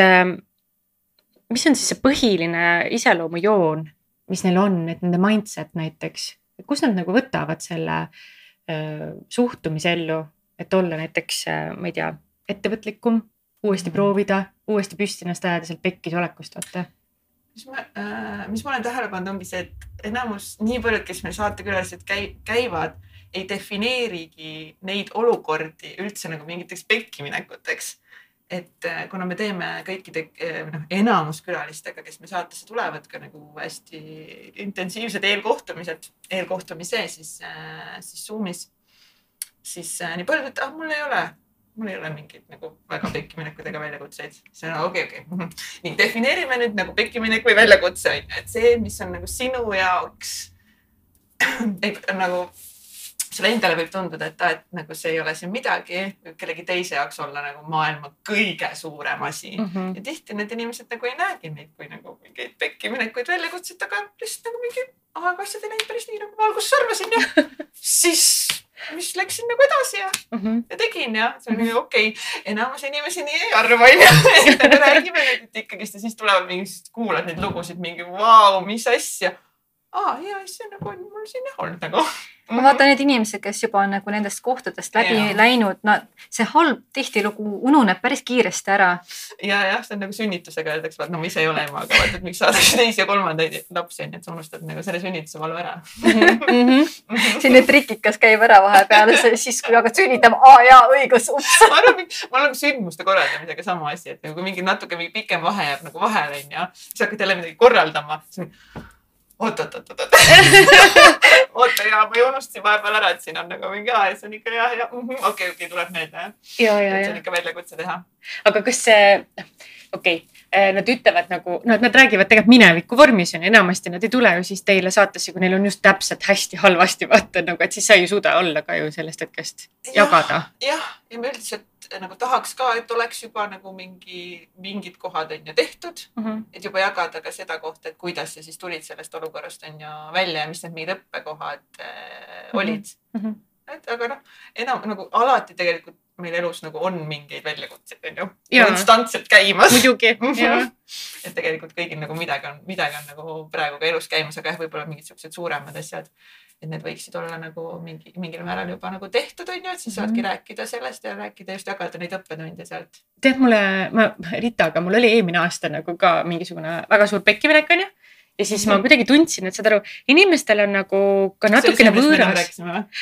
mis on siis see põhiline iseloomujoon, mis neil on, et nende mindset näiteks? Kust nad nagu võtavad selle äh, suhtumise ellu, et olla näiteks ma ei tea, ettevõtlikum, uuesti mm. proovida, uuesti püsti ennast ajada sealt pekkis olekust, vaata? Mis ma äh,, mis ma olen tähele pannud, ongi see, et enamus, nii paljud, kes meil saatekülalised käi, käivad, ei defineerigi neid olukordi üldse nagu mingiteks pekkiminekuteks et äh, kuna me teeme kõikide äh, noh, enamus külalistega, kes me saatesse tulevad ka nagu hästi intensiivsed eelkohtumised, eelkohtumise siis, äh, siis Zoom'is, siis nii paljud, et ah, mul ei ole, mul ei ole mingeid nagu väga pekkiminekuid ega väljakutseid. siis on okei okay,, okei okay.. nii defineerime nüüd nagu pekkiminek või väljakutse on ju, et see, mis on nagu sinu jaoks ei nagu sulle endale võib tunduda, et et nagu see ei ole siin midagi, võib kellegi teise jaoks olla nagu maailma kõige suurem asi mm. Mhm. ja tihti need inimesed nagu ei näegi neid kui nagu mingeid pekkiminekuid, väljakutset, aga lihtsalt nagu mingi, aga asjad ei läinud päris nii nagu ma alguses arvasin ja siis, mis läksin nagu edasi ja, Mhm. ja tegin ja see oli okei okay.. enamus inimesi nii ei arva onju, räägime nüüd ikkagist ja siis tulevad mingi, kuulad neid lugusid mingi vau, mis asja. Aa ja see nagu on mul siin olnud nagu. ma vaatan need inimesed, kes juba on nagu nendest kohtadest läbi Jaa. läinud, nad, see halb tihtilugu ununeb päris kiiresti ära. ja jah, see on nagu sünnitusega öeldakse, et no ma ise ei ole ema, aga vaata, et miks saadakse teisi ja kolmandaid lapsi onju, et sa unustad nagu selle sünnituse valu ära. Mhm. selline trikikas käib ära vahepeal, siis kui hakkad sünnitama, aa jaa, õigus, ups. ma arvan, on nagu sündmuste korraldamisega sama asi, et nagu mingi natuke mingi pikem vahe jääb nagu vahele onju, siis hakkad jälle midagi korraldama. oot, oot, oot, oot, oot. oota ja ma unustasin vahepeal ära, et siin on nagu mingi aa ja see on ikka jah, jah, okei, okei, tuleb meelde jah. ja, ja, et see ja on ikka väljakutse teha. aga kas see, okei okay,, nad ütlevad nagu, no nad räägivad tegelikult mineviku vormis on ju, enamasti nad ei tule ju siis teile saatesse, kui neil on just täpselt hästi halvasti vaata nagu, et siis sa ei suuda olla ka ju sellest hetkest jagada. jah, ja me üldiselt nagu tahaks ka, et oleks juba nagu mingi, mingid kohad on ju tehtud, et juba jagada ka seda kohta, et kuidas sa siis tulid sellest olukorrast on ju välja ja mis need mingid õppekohad äh, olid mm. -hmm. et aga noh, enam nagu alati tegelikult meil elus nagu on mingeid väljakutseid on ju konstantselt käimas. muidugi, et tegelikult kõigil nagu midagi on, midagi on nagu praegu ka elus käimas, aga jah, võib-olla mingid siuksed suuremad asjad. Et need võiksid olla nagu mingi, mingil määral juba nagu tehtud on ju, et siis saadki Mhm. rääkida sellest ja rääkida just jagada neid õppetunde sealt. tead mulle, ma Ritaga, mul oli eelmine aasta nagu ka mingisugune väga suur pekkiminek onju. Ja siis ma Mhm. kuidagi tundsin, et saad aru, inimestel on nagu ka natukene võõras.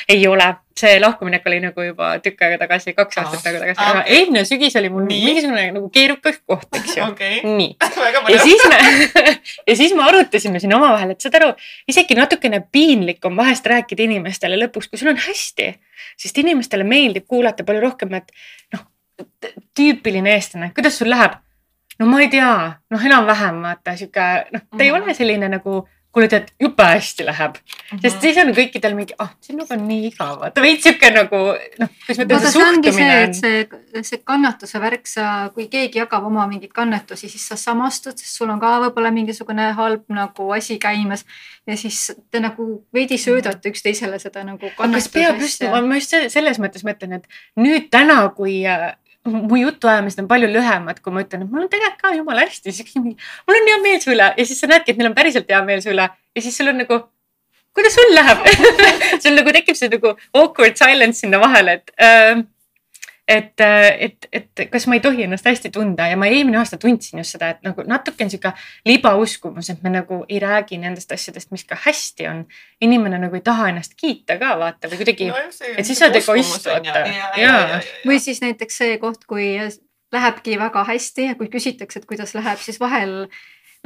ei ole, see lahkuminek oli nagu juba tükk aega tagasi, kaks Aa. aastat nagu tagasi Aa, aga okei. eelmine sügis oli mul Nii. mingisugune nagu keerukas koht, eks ju. okei, nii, ja siis me ja siis me arutasime siin omavahel, et saad aru, isegi natukene piinlik on vahest rääkida inimestele lõpuks, kui sul on hästi, sest inimestele meeldib kuulata palju rohkem, et noh, tüüpiline eestlane, kuidas sul läheb? No ma ei tea, noh, enam-vähem vaata sihuke, noh, ta ei Mhm. ole selline nagu, kuule tead, jube hästi läheb, sest siis on kõikidel mingi, ah, sinuga on nii igav, vaata veits siuke nagu noh, kuidas ma ütlen, see suhtumine et on. see, see kannatuse värk, sa, kui keegi jagab oma mingeid kannatusi, siis sa samastud, sest sul on ka võib-olla mingisugune halb nagu asi käimas. Ja siis te nagu veidi söödate üksteisele seda nagu kas peab just, ma just se- selles mõttes mõtlen, et nüüd täna, kui äh, mu jutuajamised on palju lühemad, kui ma ütlen, et mul on tegelikult ka jumala hästi, siis mingi, mul on hea meel su üle. Ja siis sa näedki, et neil on päriselt hea meel su üle. Ja siis sul on nagu, kuidas sul läheb? Sul nagu tekib see nagu awkward silence sinna vahele, et äh, et, et, et kas ma ei tohi ennast hästi tunda ja ma eelmine aasta tundsin just seda, et nagu natuke on sihuke libauskumus, et me nagu ei räägi nendest asjadest, mis ka hästi on. inimene nagu ei taha ennast kiita ka vaata või kuidagi no,, et siis sa oled egoist, vaata. Või siis näiteks see koht, kui lähebki väga hästi ja kui küsitakse, et kuidas läheb, siis vahel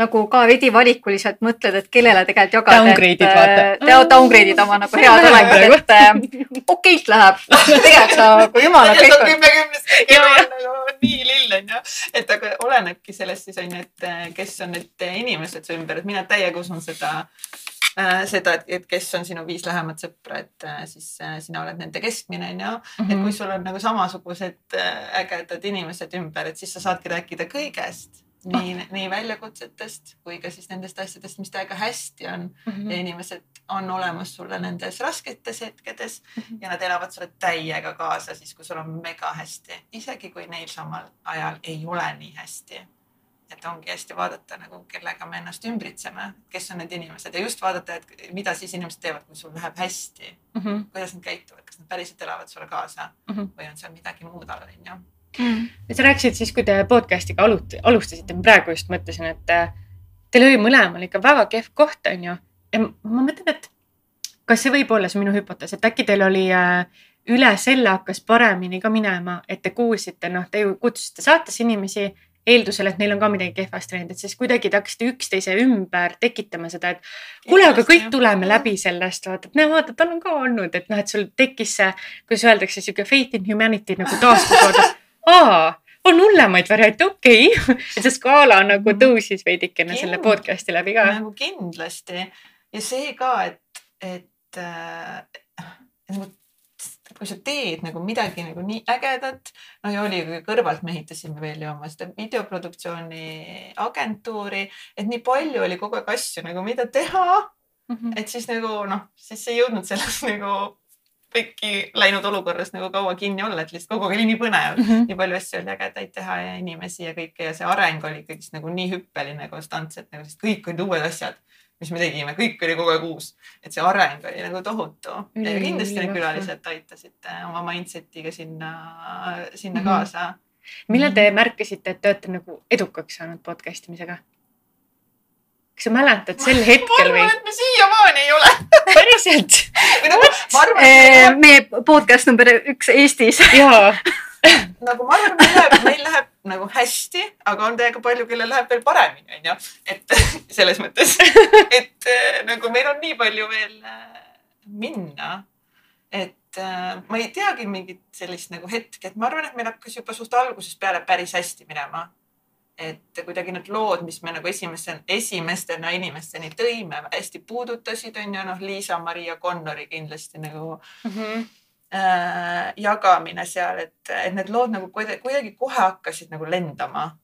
nagu ka veidi valikuliselt mõtled, et kellele tegelikult jagada. Downgrade'id, vaata. vaata. Downgrade'id oma nagu head olekut, et äh, okeilt läheb. tegelikult sa nagu jumala kõik on. kümme kümnest on nagu nii lill onju, et aga olenebki sellest siis onju, et äh, kes on need inimesed su ümber, et mina täiega usun seda äh, seda, et, et kes on sinu viis lähemat sõpra, et äh, siis äh, sina oled nende keskmine onju. et kui sul on nagu samasugused äh, ägedad inimesed ümber, et siis sa saadki rääkida kõigest. nii, nii väljakutsetest kui ka siis nendest asjadest, mis täiega hästi on Mhm. ja inimesed on olemas sulle nendes rasketes hetkedes ja nad elavad sulle täiega kaasa siis, kui sul on mega hästi, isegi kui neil samal ajal ei ole nii hästi. et ongi hästi vaadata nagu, kellega me ennast ümbritseme, kes on need inimesed ja just vaadata, et mida siis inimesed teevad, kui sul läheb hästi, Mhm. kuidas nad käituvad, kas nad päriselt elavad sulle kaasa Mhm. või on seal midagi muud all, onju. Ja sa rääkisid siis, kui te podcast'iga alut-, alustasite, ma praegu just mõtlesin, et äh, teil oli mõlemal ikka väga kehv koht, onju. ja m- ma mõtlen, et kas see võib olla see minu hüpotees, et äkki teil oli äh, üle selle hakkas paremini ka minema, et te kuulsite, noh, te ju kutsusite saatesse inimesi eeldusel, et neil on ka midagi kehvasti läinud, et siis kuidagi te hakkasite üksteise ümber tekitama seda, et kuule, aga kõik tuleme läbi sellest, vaata, et näe, vaata, tal on ka olnud, et noh, et sul tekkis see, kuidas öeldakse, sihuke faith in humanity nagu taastus, vaata, aa, on hullemaid variante, okei okay.. et see skaala nagu tõusis veidikene selle Kind- podcast'i läbi ka. nagu kindlasti ja see ka, et, et äh, et nagu et kui sa teed nagu midagi nagu nii ägedat, no ja oli, kõrvalt me ehitasime veel ju oma seda videoproduktsiooni agentuuri, et nii palju oli kogu aeg asju nagu, mida teha mm. -hmm. et siis nagu noh, siis ei jõudnud selles nagu pekki läinud olukorras nagu kaua kinni olla, et lihtsalt kogu aeg oli nii põnev mm, -hmm. nii palju asju oli ägedaid teha ja inimesi ja kõike ja see areng oli ikkagist nagu nii hüppeline konstantselt nagu, sest kõik olid uued asjad mis me tegime, kõik oli kogu aeg uus, et see areng oli nagu tohutu ja kindlasti need külalised aitasid äh, oma mindset'iga sinna, sinna mm -hmm. kaasa. millal te märkasite, et te olete nagu edukaks saanud podcast imisega? Kas sa mäletad sel hetkel või? ma arvan, et me siiamaani ei ole päriselt nagu et meie podcast number üks Eestis. jaa nagu ma arvan, meil läheb, meil läheb nagu hästi, aga on täiega palju, kellel läheb veel paremini, onju. et selles mõttes, et äh, nagu meil on nii palju veel äh, minna. et äh, ma ei teagi mingit sellist nagu hetke, et ma arvan, et meil hakkas juba suht algusest peale päris hästi minema et kuidagi need lood, mis me nagu esimese, esimestena inimesteni tõime, hästi puudutasid, on ju, noh, Liisa-Maria Connori kindlasti nagu mm -hmm. äh, jagamine seal, et, et need lood nagu kuidagi, kohe hakkasid nagu lendama.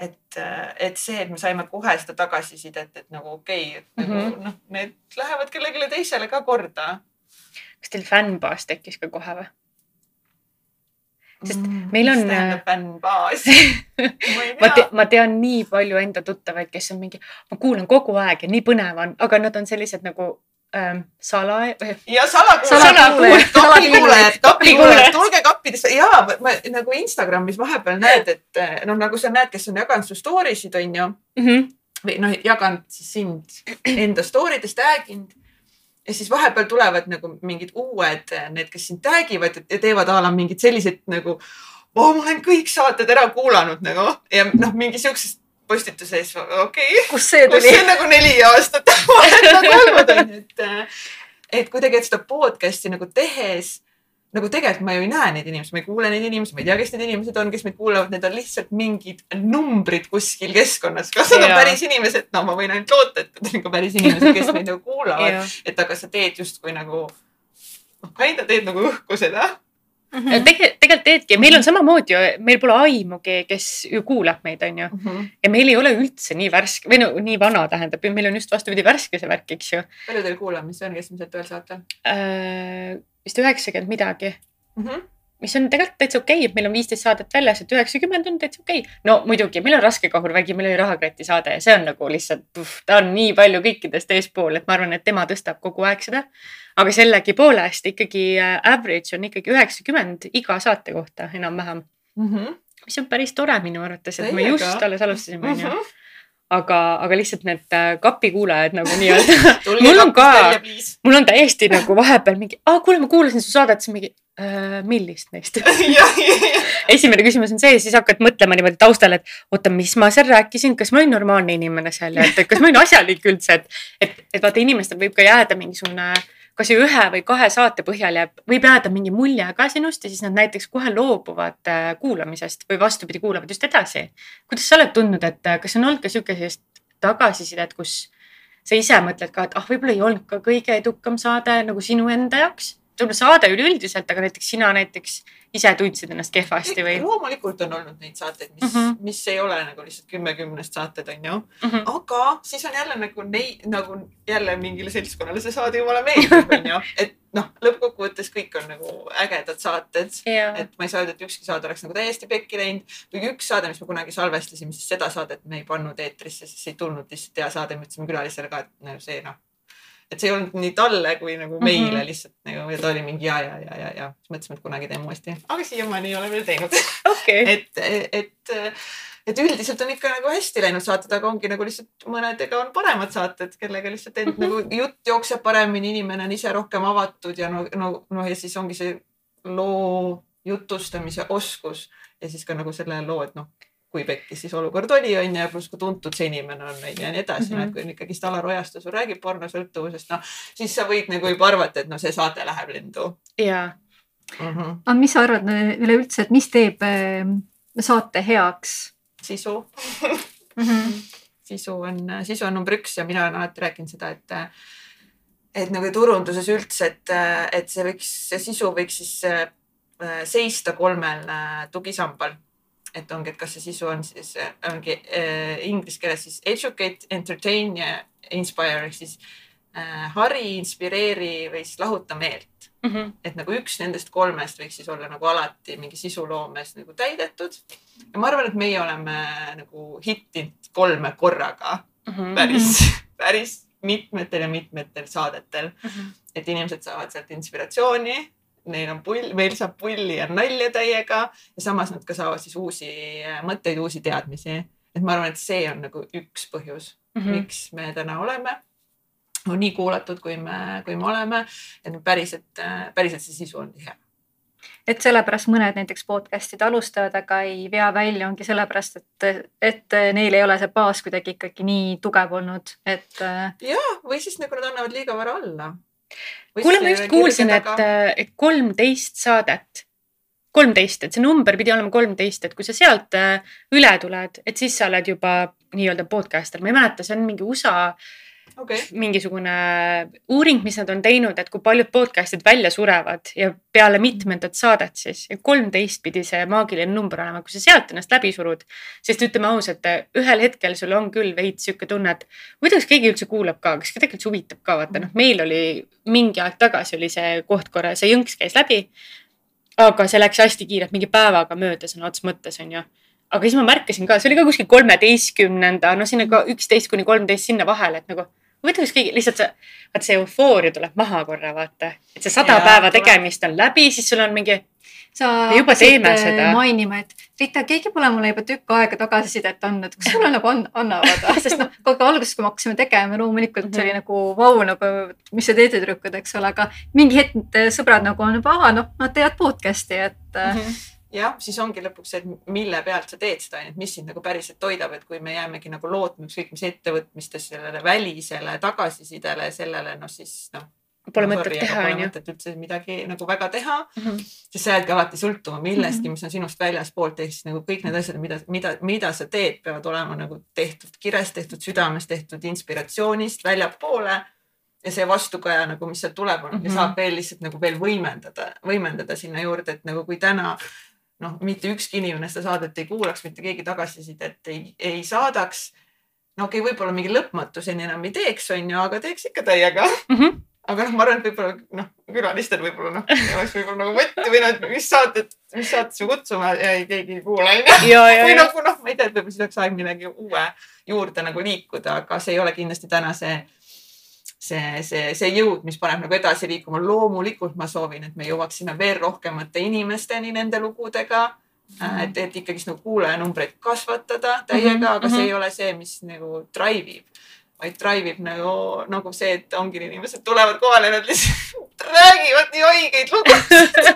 et, et see, et me saime kohe seda tagasisidet, et nagu okei okay,, et mm -hmm. nagu mhm. noh, need lähevad kellelegi teisele ka korda. kas teil fännbaas tekkis ka kohe või? Sest Mm, meil on. mis tähendab fännbaas ma tean, ma tean nii palju enda tuttavaid, kes on mingi, ma kuulan kogu aeg ja nii põnev on, aga nad on sellised nagu ähm, sala. ja salakuulajad, kapikuulajad, Kapikuulajad. tulge kappidesse ja ma, ma nagu Instagramis vahepeal näed, et noh, nagu sa näed, kes on jaganud su story sid, on ju. Mm -hmm. või noh, jaganud siis sind enda story des, tag inud. Ja siis vahepeal tulevad nagu mingid uued, need, kes sind tag ivad ja teevad a la mingid sellised nagu oh,. ma olen kõik saated ära kuulanud nagu ja noh, mingi siuksest postituses, okei okay kust see kus tuli see? nagu neli aastat nagu olnud on, et, et kuidagi, et seda podcast'i nagu tehes nagu tegelikult ma ju ei näe neid inimesi, ma ei kuule neid inimesi, ma ei tea, kes need inimesed on, kes meid kuulavad, need on lihtsalt mingid numbrid kuskil keskkonnas. kas nad on päris inimesed? no ma võin ainult loota, et need on ka päris inimesed, kes meid nagu kuulavad, et aga sa teed justkui nagu, noh, kinda teed nagu õhku seda. tegelikult, tegelikult teedki, meil on samamoodi ju, meil pole aimugi, kes ju kuulab meid, onju. ja meil ei ole üldse nii värske või no nii vana tähendab, meil on just vastupidi värske see värk, eks ju palju teil kuulamisi on keskmiselt ühel saatel äh,. Vist üheksakümmend midagi mm? -hmm. mis on tegelikult täitsa okei okay,, et meil on viisteist saadet väljas, et üheksakümmend on täitsa okei okay.. no muidugi, meil on raske kahurvägi, meil oli rahakoti saade ja see on nagu lihtsalt, ta on nii palju kõikidest eespool, et ma arvan, et tema tõstab kogu aeg seda. aga sellegipoolest ikkagi äh, average on ikkagi üheksakümmend iga saate kohta enam-vähem, Mm -hmm. mis on päris tore minu arvates, et me Täiega. just alles alustasime, onju. Mhm. aga, aga lihtsalt need äh, kapikuulajad nagu nii-öelda Mul on ka- mul on täiesti nagu vahepeal mingi, aa kuule, ma kuulasin su saadet, siis mingi äh,, millist neist? esimene küsimus on see, siis hakkad mõtlema niimoodi taustal, et oota, mis ma seal rääkisin, kas ma olin normaalne inimene seal ja et kas ma olin asjalik üldse, et, et, et vaata, inimestel võib ka jääda mingisugune, kas ju ühe või kahe saate põhjal jääb, võib jääda mingi mulje ka sinust ja siis nad näiteks kohe loobuvad äh, kuulamisest või vastupidi, kuulavad just edasi. kuidas sa oled tundnud, et äh, kas on olnud ka sihuke sellist tagasisidet, kus sa ise mõtled ka, et ah, võib-olla ei olnud ka kõige edukam saade nagu sinu enda jaoks? Võib-olla saade üleüldiselt, aga näiteks sina näiteks ise tundsid ennast kehvasti või? loomulikult on olnud neid saateid, mis mm. -hmm. mis ei ole nagu lihtsalt kümme kümnest saated on ju, Mhm. aga siis on jälle nagu neid nagu jälle mingile seltskonnale see saade jumala meeldib, on ju, et noh, lõppkokkuvõttes kõik on nagu ägedad saated. jaa, et ma ei saa öelda, et ükski saade oleks nagu täiesti pekki läinud või üks saade, mis me kunagi salvestasime, siis seda saadet me ei pannud eetrisse, sest see ei tulnud lihtsalt hea saade, me ütlesime külalisele ka, et see noh. Et see ei olnud nii talle kui nagu meile mm. -hmm. lihtsalt nagu ja ta oli mingi ja, ja, ja, ja, ja siis mõtlesime, et kunagi teeme uuesti, aga siiamaani ei ole veel teinud. okei. et, et, et üldiselt on ikka nagu hästi läinud saated, aga ongi nagu lihtsalt mõnedega on paremad saated, kellega lihtsalt end Mhm. nagu jutt jookseb paremini, inimene on ise rohkem avatud ja no, no, noh ja siis ongi see loo jutustamise oskus ja siis ka nagu selle loo, et noh, kui pekkis siis olukord oli, on ju, ja pluss kui tuntud see inimene on, on ju ja nii edasi mm. -hmm. kui on ikkagist Alar Ojastu sul räägib pornosõltuvusest, noh siis sa võid nagu juba arvata, et noh, see saade läheb lendu jaa, mm. -hmm. aga mis sa arvad äh, üleüldse, et mis teeb äh, saate heaks sisu mm? -hmm. sisu on, sisu on number üks ja mina olen alati rääkinud seda, et et nagu turunduses üldse, et, et see võiks, see sisu võiks siis äh, seista kolmel äh, tugisambal. Et ongi, et kas see sisu on siis, äh, ongi äh, inglise keeles siis educate, entertain ja inspire ehk siis äh, hari, inspireeri või siis lahuta meelt mm. -hmm. et nagu üks nendest kolmest võiks siis olla nagu alati mingi sisuloomes nagu täidetud. ja ma arvan, et meie oleme nagu hittinud kolme korraga Mm -hmm. päris, päris mitmetel ja mitmetel saadetel mm. -hmm. et inimesed saavad sealt inspiratsiooni, neil on pull, meil saab pulli ja nalja täiega ja samas nad ka saavad siis uusi mõtteid, uusi teadmisi. et ma arvan, et see on nagu üks põhjus mm, -hmm. miks me täna oleme on nii kuulatud, kui me, kui me oleme, et päriselt, päriselt see sisu on tihe et sellepärast mõned näiteks podcast'id alustavad, aga ei vea välja, ongi sellepärast, et, et neil ei ole see baas kuidagi ikkagi nii tugev olnud, et. ja, või siis nagu nad annavad liiga vara alla. Kuule, ma just kuulsin, et, et kolmteist saadet, kolmteist, et see number pidi olema kolmteist, et kui sa sealt üle tuled, et siis sa oled juba nii-öelda podcaster, ma ei mäleta, see on mingi USA äh, okay. mingisugune uuring, mis nad on teinud, et kui paljud podcast'id välja surevad ja peale mitmendat saadet siis, kolmteist pidi see maagiline number olema, kui sa sealt ennast läbi surud. sest ütleme ausalt, ühel hetkel sul on küll veits sihuke tunne, et huvitav, kas keegi üldse kuulab ka, kas kedagi üldse huvitab ka, vaata noh, meil oli mingi aeg tagasi oli see koht korra, see jõnks käis läbi. aga see läks hästi kiirelt, mingi päevaga mööda sõna otseses mõttes on ju aga siis ma märkasin ka, see oli ka kuskil kolmeteistkümnenda, no sinna ka üksteist kuni kolmteist sinna vahele, et nagu huvitav, kas keegi lihtsalt see, vaat see eufooria tuleb maha korra, vaata. et see sada ja, päeva tegemist on läbi, siis sul on mingi. sa juba teeme seda. mainima, et Rita, keegi pole mulle juba tükk aega tagasisidet andnud, kas sulle nagu on, annavad, sest noh, kogu alguses, kui me hakkasime tegema, loomulikult see oli mhm. nagu vau, nagu mis sa teed, tüdrukud, eks ole, aga mingi hetk sõbrad nagu on juba, aa noh, nad teevad podcast'i, et mm. -hmm jah, siis ongi lõpuks see, et mille pealt sa teed seda et mis sind nagu päriselt toidab, et kui me jäämegi nagu lootma ükskõik mis ettevõtmistes sellele välisele tagasisidele, sellele noh, siis noh. Pole mõtet teha onju. Pole mõtet üldse midagi nagu väga teha mm, -hmm. sest sa jäädki alati sõltuma millestki, mhm. mis on sinust väljaspoolt, ehk siis nagu kõik need asjad, mida, mida, mida sa teed, peavad olema nagu tehtud kirest, tehtud südames, tehtud inspiratsioonist väljapoole ja see vastukaja nagu, mis sealt tuleb, mm -hmm. saab veel lihtsalt nagu veel võimendada, võimendada sinna juurde, et nagu kui täna noh, mitte ükski inimene seda saadet ei kuulaks, mitte keegi tagasisidet ei, ei saadaks. no okei okay,, võib-olla mingi lõpmatuseni enam ei teeks, on ju, aga teeks ikka täiega mm. -hmm. aga noh, ma arvan, et võib-olla noh, külalistel võib-olla noh, oleks võib-olla nagu mõtti või noh, mis saadet, mis saatesse kutsume ja ei, keegi ei kuula onju. või nagu noh, ma ei tea, et võib-olla siis oleks aeg millegi uue juurde nagu liikuda, aga see ei ole kindlasti täna see see, see, jõud, mis paneb nagu edasi liikuma. loomulikult ma soovin, et me jõuaksime veel rohkemate inimesteni nende lugudega mm. -hmm. et, et ikkagist nagu kuulajanumbreid kasvatada täiega mm, -hmm. aga see mhm. ei ole see, mis nagu drive ib, vaid drive ib nagu, nagu see, et ongi inimesed tulevad kohale nad lihtsalt räägivad nii õigeid lugusid.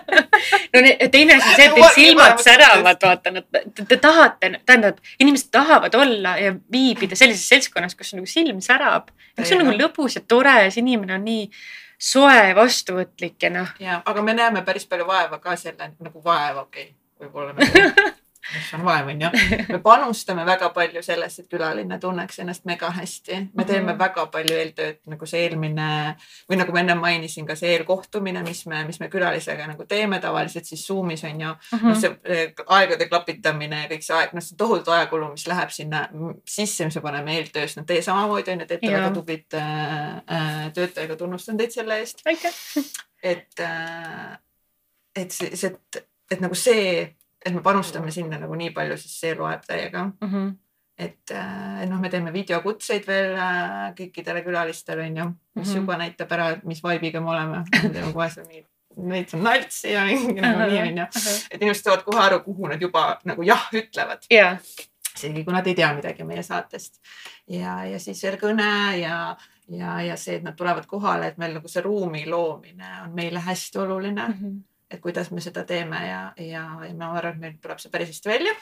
No teine asi on see, et teil silmad säravad, vaata, nad, te, te tahate, tähendab, inimesed tahavad olla ja viibida sellises seltskonnas, kus nagu silm särab. See on nagu lõbus ja tore ja see inimene on nii soe, vastuvõtlik ja noh. ja, aga me näeme päris palju vaeva ka selle nagu vaeva, okei okay,, võib-olla nagu mis on vaev, onju. me panustame väga palju sellesse, et külaline tunneks ennast mega hästi. me teeme mm -hmm. väga palju eeltööd, nagu see eelmine või nagu ma enne mainisin, ka see eelkohtumine, mis me, mis me külalisega nagu teeme tavaliselt siis Zoom'is on ju mm. -hmm. noh, see eh, aegade klapitamine ja kõik see aeg, noh, see tohutu ajakulu, mis läheb sinna sisse, mis me paneme eeltöös. no teie samamoodi on ju, teete väga tublit äh, töötajaga, tunnustan teid selle eest. aitäh. et äh,, et see, see, et, et nagu see et me panustame sinna nagu nii palju, siis see loeb täiega mm. -hmm. et, äh, noh, me teeme videokutseid veel äh, kõikidele külalistele onju, mis mm -hmm. juba näitab ära, et mis vibe'iga me oleme. me teeme kohe seal mingit veits on naltsi ja mingi nagu nii onju. et inimesed saavad kohe aru, kuhu nad juba nagu jah ütlevad yeah.. isegi kui nad ei tea midagi meie saatest. ja, ja siis veel kõne ja, ja, ja see, et nad tulevad kohale, et meil nagu see ruumi loomine on meile hästi oluline mm. -hmm et kuidas me seda teeme ja, ja, ja ma arvan, et meil tuleb see päris hästi välja.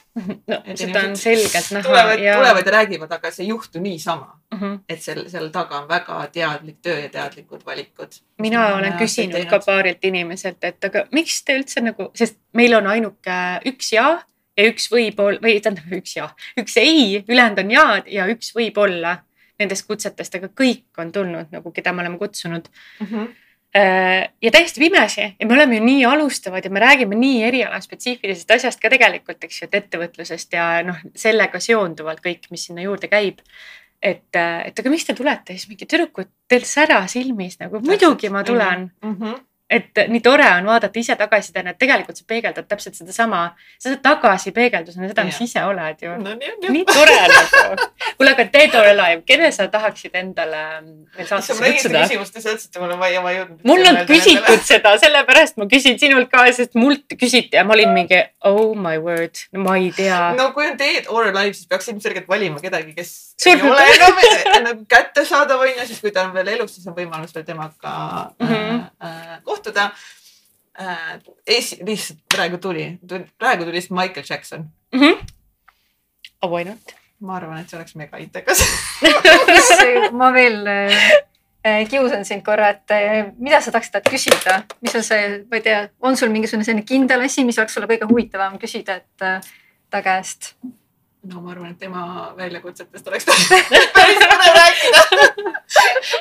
no seda on selgelt näha. tulevad ja..., tulevad ja räägivad, aga see ei juhtu niisama mm. -hmm. et seal, seal taga on väga teadlik töö ja teadlikud valikud. mina olen küsinud ka paarilt inimeselt, et aga miks te üldse nagu, sest meil on ainuke üks ja ja üks võib-olla või tähendab üks ja, üks ei, ülejäänud on jaad ja üks võib-olla nendest kutsetest, aga kõik on tulnud nagu, keda me oleme kutsunud mm. -hmm. Ja täiesti pimesi. Ja me oleme ju nii alustavad ja me räägime nii erialaspetsiifilisest asjast ka tegelikult, eks ju, et ettevõtlusest ja noh, sellega seonduvalt kõik, mis sinna juurde käib. Et, et aga miks te tulete? Siis mingi tüdrukud, teil sära silmis nagu. Muidugi ma tulen. Mm. -hmm et nii tore on vaadata ise tagasiside, et tegelikult sa peegeldad täpselt sedasama, sa saad tagasipeegeldusena seda, mis ise oled ju no,. Nii, tore nagu. kuule, aga Dead or Alive, kelle sa tahaksid endale veel saatesse kutsuda? küsimust ja sa ütlesid mulle, ma ei, ma ei jõudnud. mul on küsitud seda, sellepärast ma küsin sinult ka, sest mult küsiti ja ma olin mingi oh my word, ma ei tea. no kui on Dead or Alive, siis peaks ilmselgelt valima kedagi, kes Sul... ei ole enam nagu kättesaadav on ju, siis kui ta on veel elus, siis on võimalus veel temaga mm -hmm. äh, kohtuda äh,. esi-, lihtsalt praegu tuli, tuli, praegu tuli lihtsalt Michael Jackson mm. -hmm. Oh, why not? ma arvan, et see oleks mega intekas ma veel äh, kiusan sind korra, et äh, mida sa tahaksid talt küsida, mis on see, ma ei tea, on sul mingisugune selline kindel asi, mis oleks sulle kõige huvitavam küsida, et äh, ta käest? No ma arvan, et tema väljakutsetest oleks päris põnev rääkida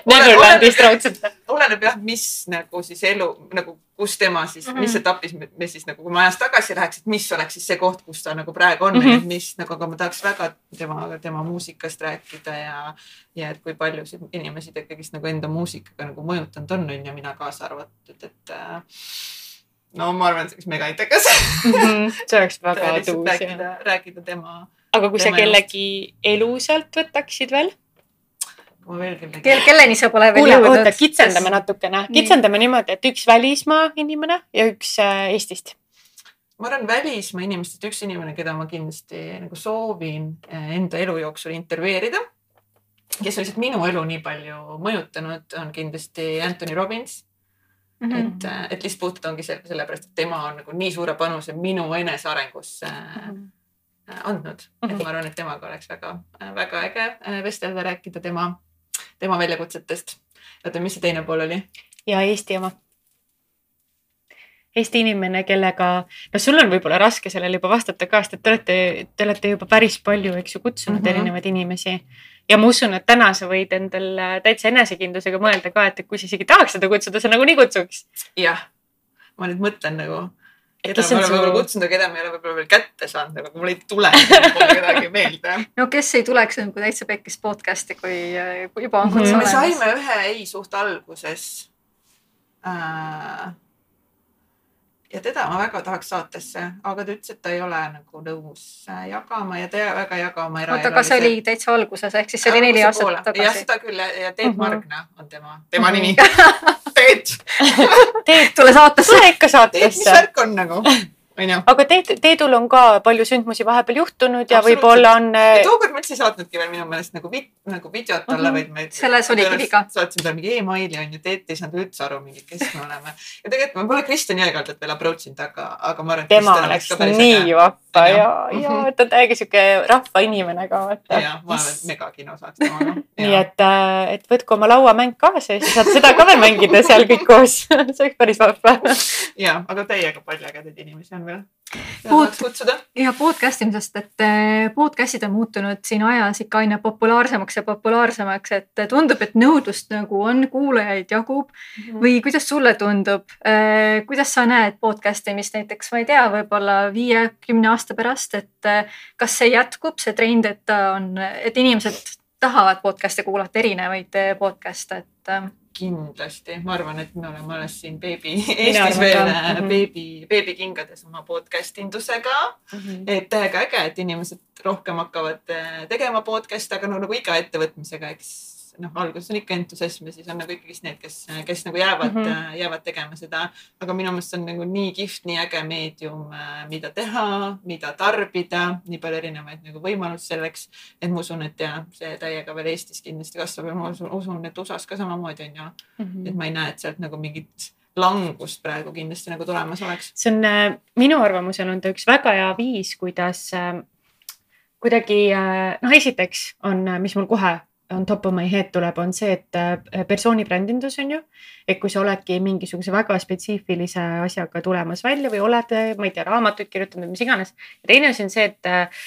Neverlandist raudselt. oleneb jah, mis nagu siis elu nagu, kus tema siis mm, -hmm. mis etapis me, me siis nagu, kui me ajas tagasi läheks, et mis oleks siis see koht, kus ta nagu praegu on mm, -hmm. mis nagu, aga ma tahaks väga temaga, tema muusikast rääkida ja, ja et kui paljusid inimesi ta ikkagist nagu enda muusikaga nagu mõjutanud on, on ju, mina kaasa arvatud, et äh, no ma arvan, et see oleks mega intekas mm. -hmm. see oleks väga tuus. rääkida, rääkida tema aga kui sa kellegi elu sealt võtaksid veel? kui ma veel kellegi Kel,. kelleni sa pole veel jõudnud? oota, kitsendame natukene, kitsendame niimoodi, et üks välismaa inimene ja üks äh, Eestist. ma arvan välismaa inimestest üks inimene, keda ma kindlasti nagu soovin äh, enda elu jooksul intervjueerida, kes on lihtsalt minu elu nii palju mõjutanud, on kindlasti Anthony Robbins Mm -hmm. et, äh, et lihtsalt puhtalt ongi selle, sellepärast, et tema on nagu nii suure panuse minu enesearengusse mm -hmm andnud mm, -hmm. et ma arvan, et temaga oleks väga, väga äge äh, vestelda, rääkida tema, tema väljakutsetest. oota, mis see teine pool oli? ja Eesti oma. Eesti inimene, kellega, no sul on võib-olla raske sellele juba vastata ka, sest et te olete, te olete juba päris palju, eks ju, kutsunud mm -hmm. erinevaid inimesi. ja ma usun, et täna sa võid endal täitsa enesekindlusega mõelda ka, et kui sa isegi tahaks seda kutsuda, sa nagunii kutsuks. jah, ma nüüd mõtlen nagu keda me oleme võib-olla kutsunud, aga keda me ei ole võib-olla veel kätte saanud, aga mul ei tule kedagi meelde. no kes ei tuleks nagu täitsa pekkis podcast'i, kui, kui juba on kutse mm -hmm. olemas. me saime ühe ei suht alguses äh, ja teda ma väga tahaks saatesse, aga ta ütles, et ta ei ole nagu nõus äh, jagama ja ta väga ei jaga oma eraelu. oota, aga see oli täitsa alguses ehk siis see oli neli aastat tagasi? jah, seda küll ja, ja Teet mm -hmm. Margna on tema, tema mm -hmm. nimi Teet Teet, tule saatesse. tule ikka saatesse. mis värk on nagu? Onju. aga Teet, Teedul on ka palju sündmusi vahepeal juhtunud ja võib-olla on. tookord ma üldse ei saatnudki veel minu meelest nagu vid-, nagu videot talle mm, -hmm. vaid me. selles oligi viga. saatsime talle mingi emaili onju, Teet ei saanud üldse aru mingi, kes me oleme. ja tegelikult ma pole Kristjan Jõekaldat veel approach inud, aga, aga ma arvan, et. tema oleks nii vahva ja, ja ta on täiegi sihuke rahvainimene ka vaata. ja, ma olen megakino saaks temaga. nii et, äh, et võtku oma lauamäng kaasa ja siis saate seda ka veel mängida seal kõik koos see oleks päris vahva. ja, aga täiega palju ägedaid inimesi on veel Pod, ja podcast imisest, et eh, podcast'id on muutunud siin ajas ikka aina populaarsemaks ja populaarsemaks, et tundub, et nõudlust nagu on, kuulajaid jagub mm. -hmm. või kuidas sulle tundub, eh, kuidas sa näed podcast imist näiteks, ma ei tea, võib-olla viie-kümne aasta pärast, et eh, kas see jätkub, see trend, et ta on, et inimesed tahavad podcast'e kuulata, erinevaid podcast'e, et kindlasti, ma arvan, et me oleme alles siin beebi, Eestis veel mm -hmm. beebi, beebikingades oma podcast indusega mm. -hmm. et täiega äge, et inimesed rohkem hakkavad äh, tegema podcast'e, aga no nagu iga ettevõtmisega, eks noh, alguses on ikka entusiasm ja siis on nagu ikkagist need, kes, kes nagu jäävad mm, -hmm. jäävad tegema seda. aga minu meelest see on nagu nii kihvt, nii äge meedium, äh, mida teha, mida tarbida, nii palju erinevaid nagu võimalusi selleks. et ma usun, et ja see täiega veel Eestis kindlasti kasvab ja ma usun, usun, et USA-s ka samamoodi on ju mm. -hmm. et ma ei näe, et sealt nagu mingit langust praegu kindlasti nagu tulemas oleks. see on äh, minu arvamusel on ta üks väga hea viis, kuidas äh, kuidagi noh, esiteks on, mis mul kohe on top of my head tuleb, on see, et äh, persooni brändindus on ju. et kui sa oledki mingisuguse väga spetsiifilise asjaga tulemas välja või oled, ma ei tea, raamatuid kirjutanud või mis iganes. teine asi on see, et äh,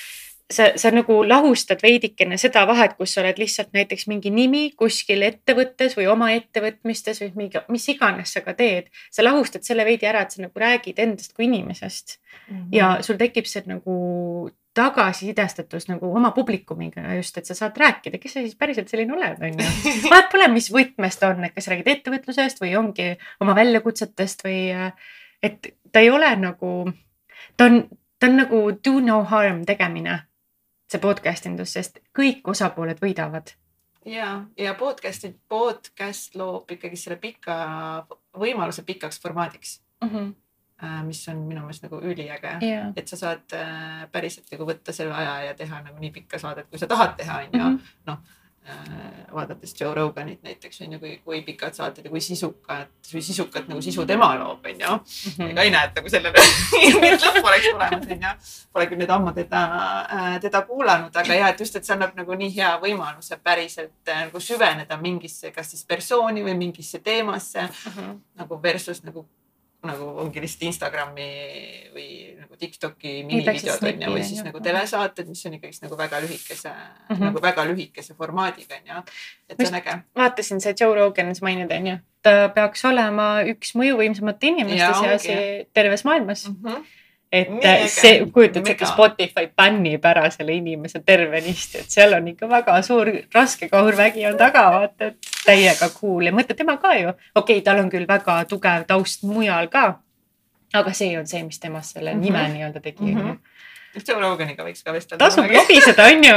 sa, sa nagu lahustad veidikene seda vahet, kus sa oled lihtsalt näiteks mingi nimi kuskil ettevõttes või oma ettevõtmistes või mingi, mis iganes sa ka teed. sa lahustad selle veidi ära, et sa nagu räägid endast kui inimesest mm -hmm. ja sul tekib see nagu tagasisidestatus nagu oma publikumiga just, et sa saad rääkida, kes sa siis päriselt selline oled, on ju. vahet pole, mis võtmes ta on, et kas räägid ettevõtlusest või ongi oma väljakutsetest või et ta ei ole nagu, ta on, ta on nagu do no harm tegemine see podcast indus, sest kõik osapooled võidavad. ja, ja podcast'i, podcast loob ikkagi selle pika võimaluse pikaks formaadiks mm. -hmm mis on minu meelest nagu üliäge yeah., et sa saad äh, päriselt nagu võtta selle aja ja teha nagu nii pikka saadet, kui sa tahad teha, on ju. Mhm. noh, Äh, vaadates Joe Roganit näiteks on ju, kui, kui pikad saated ja kui sisukad või sisukat nagu sisu tema loob, on ju. Mhm. ega ei näe, et nagu sellele mingit lõppu oleks tulemas, on ju. Pole küll nüüd ammu teda, äh, teda kuulanud, aga ja, et just, et see annab nagu nii hea võimaluse päriselt äh, nagu süveneda mingisse, kas siis persooni või mingisse teemasse mhm. -huh. nagu versus nagu nagu ongi lihtsalt Instagrami või nagu Tiktoki minivideod on ju, või siis nagu telesaated, mis on ikkagist nagu väga lühikese mm, -hmm. nagu väga lühikese formaadiga on ju. et see on äge. vaatasin see Joe Rogan, sa mainid on ju, ta peaks olema üks mõjuvõimsamate inimeste seas terves maailmas mm. -hmm et Mega. see, kujutad sa, ikka Spotify bännib ära selle inimese tervenisti, et seal on ikka väga suur raske kahurvägi on taga, vaata, et täiega cool ja mõtle tema ka ju, okei okay,, tal on küll väga tugev taust mujal ka. aga see on see, mis temast selle mm -hmm. nime nii-öelda tegi mm. -hmm Joe Roganiga võiks ka vestelda. tasub lobiseda, on ju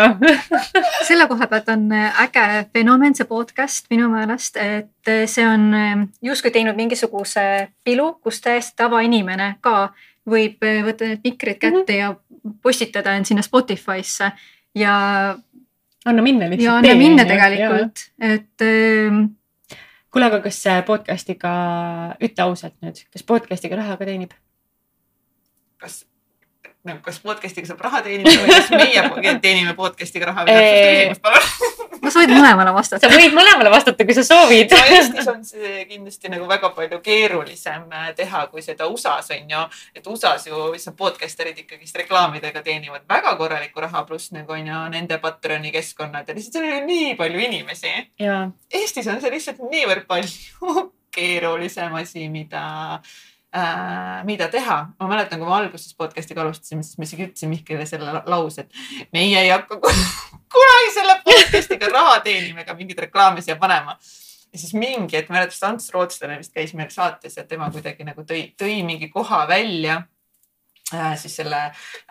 selle koha pealt on äge fenomen, see podcast minu meelest, et see on justkui teinud mingisuguse pilu, kus täiesti tavainimene ka võib eh, võtta need mikrid kätte mm -hmm. ja postitada end sinna Spotify'sse ja. anna minna lihtsalt. ja anna minna tegelikult, et ähm.... kuule, aga kas podcast'iga, ütle ausalt nüüd, kas podcast'iga raha ka teenib? kas nagu kas podcast'iga saab raha teenida või kas meie teenime podcast'iga raha või täpsusta küsimust palun no sa võid mõlemale vastata. sa võid mõlemale vastata, kui sa soovid no Eestis on see kindlasti nagu väga palju keerulisem äh, teha, kui seda USA-s on ju. et USA-s ju lihtsalt podcaster'id ikkagist reklaamidega teenivad väga korralikku raha, pluss nagu on ju nende Patreoni keskkonnad ja lihtsalt seal on ju nii palju inimesi. Eestis on see lihtsalt niivõrd palju keerulisem asi, mida mida teha. ma mäletan, kui me alguses podcast'iga alustasime, siis ma isegi ütlesin Mihklile selle lause, et meie ei hakka kunagi selle podcast'iga raha teenima ega mingeid reklaame siia panema. ja siis mingi hetk, mäletan, Ants Rootslane vist käis meil saates ja tema kuidagi nagu tõi, tõi mingi koha välja äh, siis selle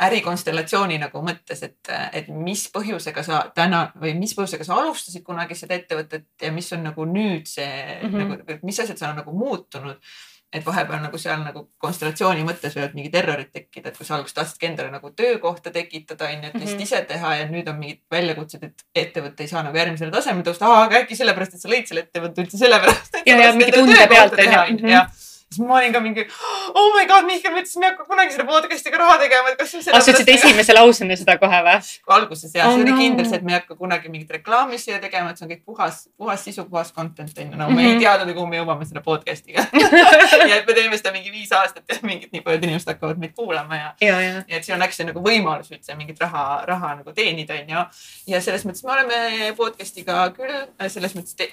ärikonstellatsiooni nagu mõttes, et, et mis põhjusega sa täna või mis põhjusega sa alustasid kunagi seda ettevõtet ja mis on nagu nüüd see mm -hmm. nagu, mis asjad seal on nagu muutunud et vahepeal nagu seal nagu konstellatsiooni mõttes võivad mingid errorid tekkida, et kui sa alguses tahtsidki endale nagu töökohta tekitada, onju, et lihtsalt mm -hmm. ise teha ja nüüd on mingid väljakutsed, et ettevõte ei saa nagu järgmisele tasemele tõusta, aga äkki sellepärast, et sa lõid selle ettevõtte üldse sellepärast. ja, ja mingi tunde pealt onju siis ma olin ka mingi, oh my god, Mihkel, ma ütlesin, me ei hakka kunagi selle podcast'iga raha tegema, et kas sul selle. sa ütlesid esimese lausena seda kohe või? alguses jah oh,, see oli no. kindel see, et me ei hakka kunagi mingit reklaami siia tegema, et see on kõik puhas, puhas sisu, puhas content on ju, no me mm -hmm. ei mhm. teadnud, kuhu me jõuame selle podcast'iga ja et me teeme seda mingi viis aastat ja mingid nii paljud inimesed hakkavad meid kuulama ja, ja, ja. ja et siin on äkki nagu võimalus üldse mingit raha, raha nagu teenida, on ju. ja selles mõttes me oleme podcast'iga küll selles mõttes te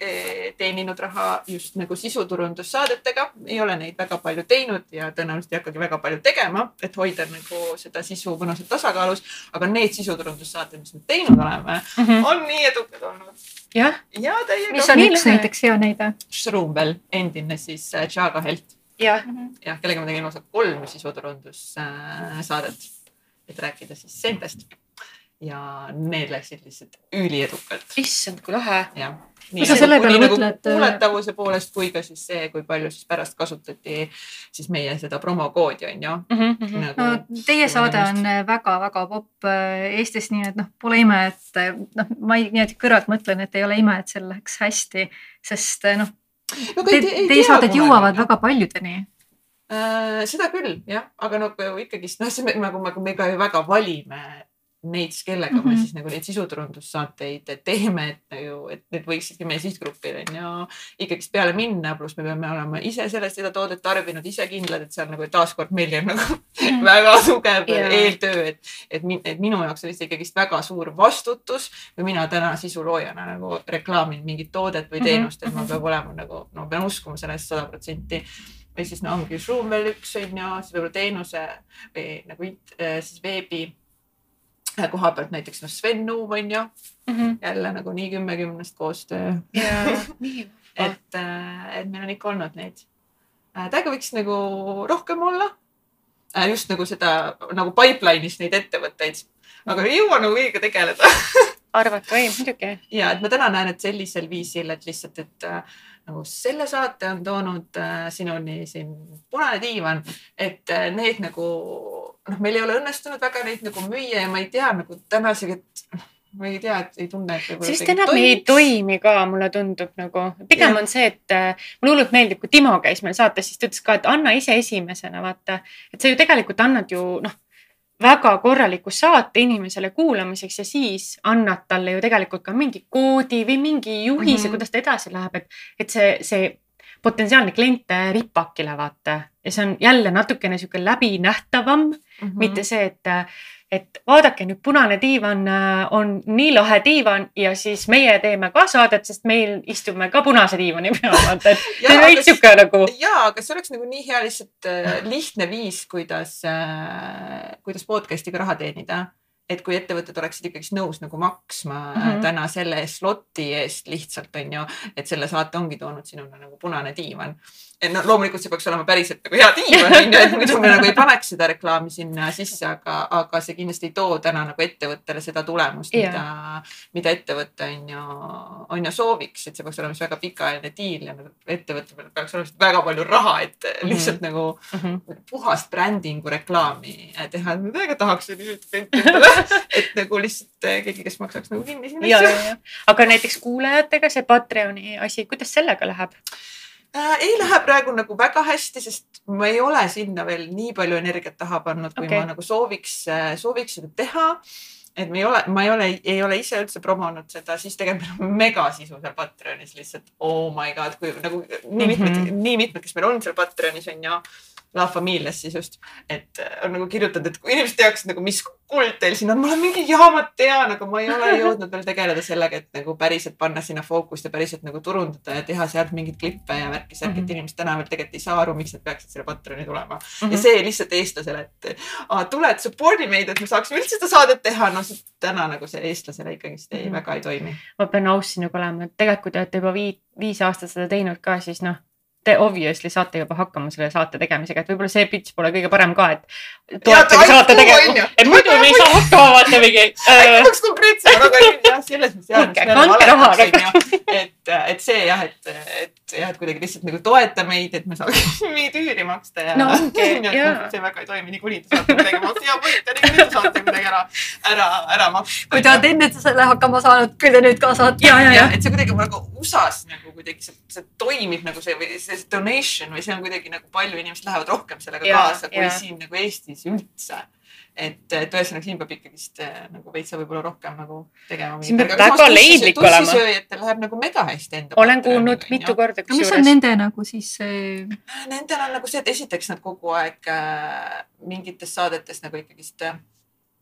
teeninud raha just nagu sisuturundussaadetega, ei ole neid väga palju teinud ja tõenäoliselt ei hakkagi väga palju tegema, et hoida nagu seda sisu mõnusalt tasakaalus. aga need sisuturundussaated, mis me teinud oleme mm, -hmm. on nii edukad olnud. jah. ja mis on üks näiteks hea näide? Shroomwell, endine siis Jaga äh, Helt. jah, jah, kellega ma tegin lausa kolm sisuturundussaadet, et rääkida siis nendest ja need läksid lihtsalt üliedukalt. issand, kui lahe. nii sa selle peale nagu mõtled? kuuletavuse poolest kui ka siis see, kui palju siis pärast kasutati siis meie seda promokoodi on ju mm. -hmm. Nagu, no teie saade on väga-väga popp äh, Eestis, nii et noh, pole ime, et äh, noh, ma niimoodi kõrvalt mõtlen, et ei ole ime, et seal läheks hästi, sest äh, noh no, te, teie saated jõuavad väga paljudeni äh,. seda küll jah, aga nagu ikkagist noh, nagu, nagu me ka ju väga valime neid, kellega mm -hmm. me Mhm. siis nagu neid sisuturundussaateid teeme, et nagu, et need võiksidki meie sihtgrupil on ju ikkagist peale minna, pluss me peame olema ise sellest seda toodet tarbinud, ise kindlad, et seal nagu taaskord meil jääb nagu väga tugev Jaa. eeltöö, et, et, et minu jaoks oli see ikkagist väga suur vastutus või mina täna sisuloojana nagu reklaamin mingit toodet või Mhm, teenust, et ma mhm. peab olema nagu, no pean uskuma sellest sada protsenti. või siis no ongi Shroom veel üks on ju, siis võib-olla teenuse või nagu siis veebi koha pealt näiteks noh, Sven Nuum on ju jälle nagu nii kümme kümnest koostöö ja nii. et, et meil on ikka olnud neid. täiega võiks nagu rohkem olla. just nagu seda nagu pipeline'is neid ettevõtteid, aga ei jõua nagu kõigiga tegeleda. arvata võib muidugi. ja et ma täna näen, et sellisel viisil, et lihtsalt, et äh, nagu selle saate on toonud äh, sinuni siin punane diivan, et äh, need nagu noh, meil ei ole õnnestunud väga neid nagu müüa ja ma ei tea nagu tänasegi, et ma ei tea, et ei tunne, et võib-olla. see vist enam ei toimi ka, mulle tundub nagu, pigem Jah. on see, et äh, mulle hullult meeldib, kui Timo käis meil saates, siis ta ütles ka, et anna ise esimesena, vaata. et sa ju tegelikult annad ju noh, väga korraliku saate inimesele kuulamiseks ja siis annad talle ju tegelikult ka mingi koodi või mingi juhise mm. -hmm. kuidas ta edasi läheb, et, et see, see potentsiaalne klient jääb ripakile, vaata. ja see on jälle natukene sihuke läbinähtavam mm. -hmm. mitte see, et, et vaadake nüüd punane diivan äh, on nii lahe diivan ja siis meie teeme ka saadet, sest meil istume ka punase diivani peal, vaata, et see on veits sihuke nagu. ja, aga see oleks nagu nii hea lihtsalt äh, lihtne viis, kuidas äh,, kuidas podcast'iga raha teenida. Et kui ettevõtted oleksid ikkagist nõus nagu maksma mm. -hmm. täna selle sloti eest lihtsalt on ju, et selle saate ongi toonud sinule nagu punane diivan. Et noh, loomulikult see peaks olema päriselt nagu hea diivan on ju, et muidu me nagu ei paneks seda reklaami sinna sisse, aga, aga see kindlasti ei too täna nagu ettevõttele seda tulemust, mida, mida ettevõte on ju, on ju sooviks, et see peaks olema siis väga pikaajaline diil ja nagu ettevõttel peaks olema väga palju raha, et lihtsalt mm -hmm. nagu puhast brändingu reklaami teha, ma täiega tahaks selliseid kliente endale, et nagu lihtsalt eh, keegi, kes maksaks nagu kinni sinna aga näiteks kuulajatega see Patreoni asi, kuidas sellega läheb? äh,. ei lähe praegu nagu väga hästi, sest ma ei ole sinna veel nii palju energiat taha pannud, kui okay. ma nagu sooviks, sooviks seda teha et me ei ole, ma ei ole, ei ole ise üldse promonud seda, siis tegelikult meil on megasisu seal Patreonis lihtsalt oh my god, kui nagu nii mitmed mm. -hmm. nii mitmed, kes meil on seal Patreonis on ju. La Familias siis just, et äh, on nagu kirjutanud, et kui inimesed teaksid nagu, mis kuld teil siin on, ma olen mingi jaamad tean, aga ma ei ole jõudnud veel tegeleda sellega, et nagu päriselt panna sinna fookust ja päriselt nagu turundada ja teha sealt mingeid klippe ja värki särki, et Mhm. inimesed täna veel tegelikult ei saa aru, miks nad peaksid selle Patreoni tulema. Mhm. ja see lihtsalt eestlasele, et aa, tule, et support'i meid, et me saaksime üldse seda saadet teha, no see täna nagu see eestlasele ikkagist ei Mhm. väga ei toimi. ma pean aus sinuga olema, et tegelikult kui te olete juba viis, viis aastat seda teinud ka, siis noh, te obviously saate juba hakkama selle saate tegemisega, et võib-olla see pitch pole kõige parem ka, et et muidu me ei saa hakkama, vaata mingi äh,. oleks konkreetsem, aga jah, selles mõttes jah. Andke- andke raha et, et see jah, et, et jah, et kuidagi lihtsalt nagu toeta meid, et me saaksime mingit üüri maksta ja No ongi, jaa. see väga ei toimi, niikuinii te saate kuidagi maksta ja võite niikuinii te saate kuidagi ära, ära, ära maksta. kui te olete enne selle hakkama saanud, küll te nüüd ka saate. ja, ja, ja jah, et see kuidagi nagu USA-s nagu kuidagi see, see toimib nagu see või see donation või see on kuidagi nagu palju inimesed lähevad rohkem sellega Jaa, kaasa kui jaa. siin nagu Eestis üldse. et, et ühesõnaga siin peab ikkagist äh, nagu veitsa võib-olla rohkem nagu tegema. Siin peab väga leidlik olema. tussisööjatel läheb nagu mega hästi enda. olen kuulnud mitu. korda mis on nende nagu siis see, Nendel on nagu see, et esiteks nad kogu aeg äh, mingites saadetes nagu ikkagist äh,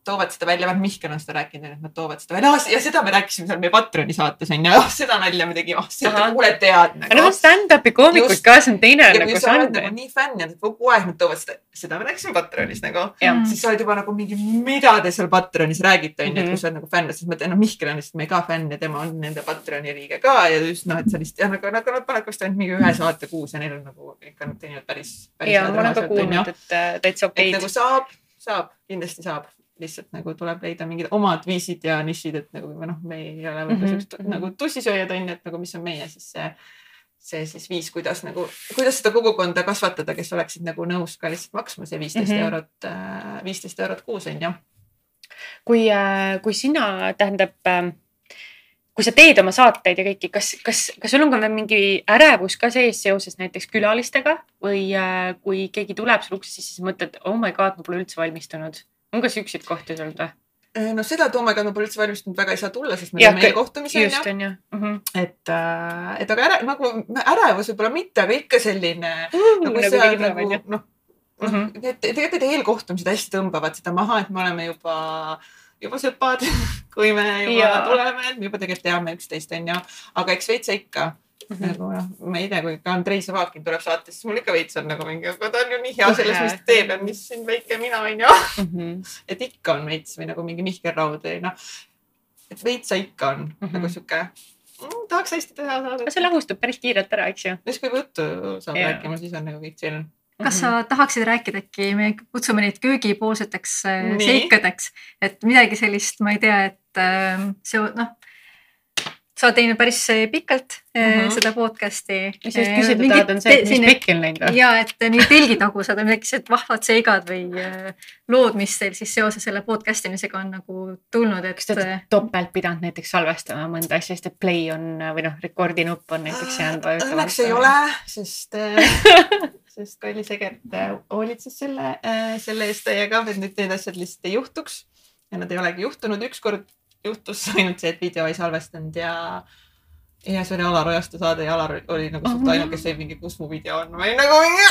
toovad seda välja, vähemalt Mihkel on seda rääkinud, et nad toovad seda välja. Oh, ja seda me rääkisime seal meie Patroni saates on ju, oh, seda nalja me tegime, oh seda Ahah. kuule tead aga noh, stand-up'i koomikud ka, see on teine ja nagu žanr nagu. nii fänn ja kogu aeg nad toovad seda, seda me rääkisime Patronis nagu, Mm. siis sa oled juba nagu mingi, mida te seal Patronis räägite onju, et Mhm. kui sa oled nagu fänn, siis ma tean, no Mihkel on lihtsalt meie ka fänn ja tema on nende Patroni liige ka ja just noh, et sa lihtsalt jah, nagu, nagu nad panevad vist ainult mingi ühe saate kuus ja neil on nagu ikka nad teenivad päris, päris ja ma olen ka kuulnud, et äh, täitsa et okeid. nagu saab, saab, kindlasti saab, lihtsalt nagu tuleb leida mingid omad viisid ja nišid, et nagu noh, me ei ole võib-olla Mhm, siuksed mhm. nagu tussisööjad on ju, et nagu mis on meie siis see, see siis viis, kuidas nagu, kuidas seda kogukonda kasvatada, kes oleksid nagu nõus ka lihtsalt maksma see viisteist Mhm. eurot, viisteist eurot kuus on ju. kui, kui sina, tähendab, kui sa teed oma saateid ja kõiki, kas, kas, kas sul on ka mingi ärevus ka sees seoses näiteks külalistega või äh, kui keegi tuleb sulle ukse sisse, siis mõtled, oh my god, ma pole üldse valmistunud. On ka siukseid kohti sul või? noh, seda Toomega ma pole üldse valmistunud väga ei saa tulla, sest me Jah, teeme kõ- kohtumisi onju just. onju. et, et aga ära, nagu ärevus võib-olla mitte, aga ikka selline nagu nagu on põnev nagu noh, noh Mhm. tegelikult need eelkohtumised hästi tõmbavad seda maha, et me oleme juba, juba sõbrad, kui me juba ja. Tuleme, me juba tegelikult teame üksteist onju, aga eks veits ikka Mhm. nagu noh, ma ei tea, kui ka Andrei Savakin tuleb saatesse, siis mul ikka veits on nagu mingi, aga ta on ju nii hea selles, mis ta teeb ja mis siin väike mina onju. Mhm. et ikka on veits või nagu mingi Mihkel Raud või noh, et veits sa ikka on mm Mhm. -hmm. nagu sihuke mm,, tahaks hästi teha saada. see lahustub päris kiirelt ära, eks ju. siis kui juttu saab Jaa. rääkima, siis on nagu kõik chill. kas sa tahaksid rääkida äkki, me kutsume neid köögipoolseteks äh, seikadeks, et midagi sellist, ma ei tea, et äh, see noh, sa oled teinud päris äh, pikalt äh, Mhm. seda podcast'i. mis sa just küsida tahad, on see, et mis pekki on läinud või? ja et mingi telgitagused või midagi sellised vahvad seigad või äh, lood, mis teil siis seoses selle podcast imisega on nagu tulnud, et kas te olete topelt pidanud näiteks salvestama mõnda asja, sest et play on või noh, rekordi nupp on näiteks jäänud vajutamata? Õnneks ei ole, sest äh, sest Kalli Segert äh, hoolitses selle, selle eest täiega, et nüüd need asjad lihtsalt ei juhtuks. ja nad ei olegi juhtunud, ükskord juhtus ainult see, et video ei salvestanud ja ja see oli Alar Ojastu saade ja Alar oli nagu suht Oh. ainuke, kes sai mingi, kus mu video on või nagu mingi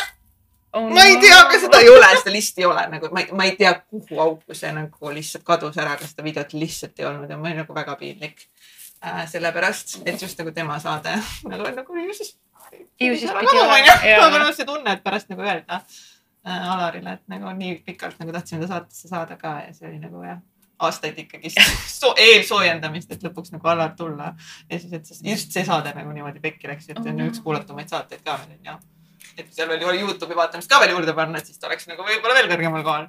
oh, ma ei tea, kas seda ei ole, seda listi ei ole nagu, ma ei, ma ei tea, kuhu auku see nagu lihtsalt kadus ära, kas seda videot lihtsalt ei olnud ja mul oli nagu väga piinlik äh,. sellepärast, et just nagu tema saade nagu, nagu ju siis. Ju siis pidi olema, aga noh, see tunne, et pärast nagu öelda äh, Alarile, et nagu nii pikalt nagu tahtsime ta saatesse saada ka ja see oli nagu jah aastaid ikkagist so eelsoojendamist, et lõpuks nagu Alar tulla. Ja siis, et see- just see saade nagu niimoodi pekki läks, et see on üks kuulatumaid saateid ka veel onju et seal veel Youtube'i vaatamist ka veel juurde panna, et siis ta oleks nagu võib-olla veel kõrgemal kohal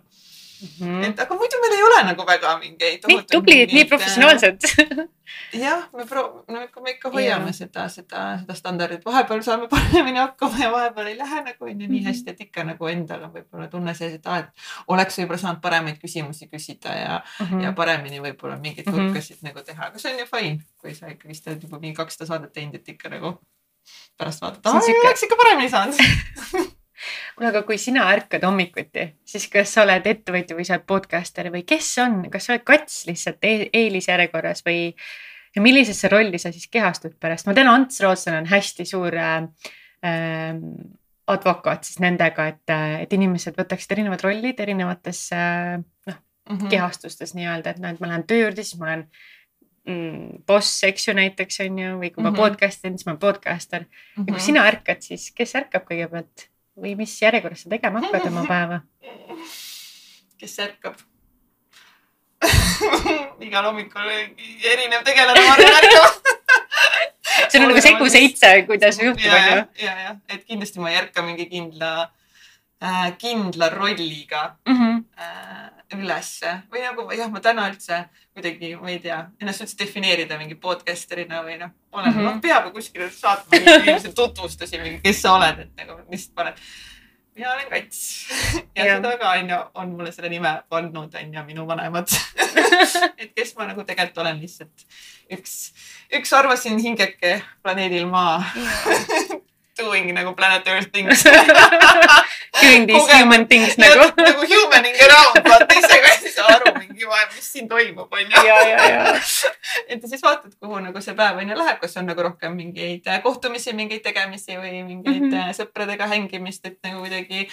mm.. et aga muidu meil ei ole nagu väga mingeid. nii tublid, nii. professionaalsed. jah, me pro-, no ikka, me ikka hoiame Jaa. seda, seda, seda standardit, vahepeal saame paremini hakkama ja vahepeal ei lähe nagu onju nii Mhm. hästi, et ikka nagu endal on võib-olla tunne sees, et aa, et oleks võib-olla saanud paremaid küsimusi küsida ja mm, -hmm. ja paremini võib-olla mingeid Mhm. hulkasid nagu teha, aga see on ju fine, kui sa ikkagist oled juba mingi kakssada saadet teinud, et ikka nagu pärast on aa, oleks ikka paremini saanud. kuule, aga kui sina ärkad hommikuti, siis kas sa oled ettevõtja või sa oled podcaster või kes on, kas sa oled kats lihtsalt e eelisjärjekorras või ja millisesse rolli sa siis kehastud pärast? ma tean, Ants Rootslane on hästi suur äh, äh, advokaat siis nendega, et, et inimesed võtaksid erinevad rollid erinevates äh, noh, Mhm. kehastustes nii-öelda, et noh, et ma lähen töö juurde, siis ma olen mm, boss, eks ju näiteks on ju, või kui ma Mhm. podcast in, siis ma olen podcaster ja kui sina ärkad, siis kes ärkab kõigepealt või mis järjekorras sa tegema hakkad oma päeva? kes ärkab igal hommikul erinev tegelane, ma arvan, ärkab. see on nagu segu seitse, kuidas juhtub, onju ja, ja, et kindlasti ma ei ärka mingi kindla kindla rolliga Mhm. äh, ülesse või nagu jah, ma täna üldse kuidagi, ma ei tea, ennast üldse defineerida mingi podcaster'ina või noh, olen mm. -hmm. noh, peab ju kuskile saatma tutvustusi, mingi, kes sa oled, et nagu lihtsalt paned. mina olen kats ja Jah. seda ka onju, on mulle selle nime pannud onju minu vanemad. et kes ma nagu tegelikult olen lihtsalt üks, üks arvasin hingeke planeedil Maa doing nagu planet earth things. Doing these Kogemus. human things nagu nagu. humaning around, vaata ise ka ei saa aru mingi, mis siin toimub, onju. et siis vaatad, kuhu nagu see päev onju läheb, kas on nagu rohkem mingeid äh, kohtumisi, mingeid tegemisi või mingeid mm. -hmm. sõpradega hängimist, et nagu kuidagi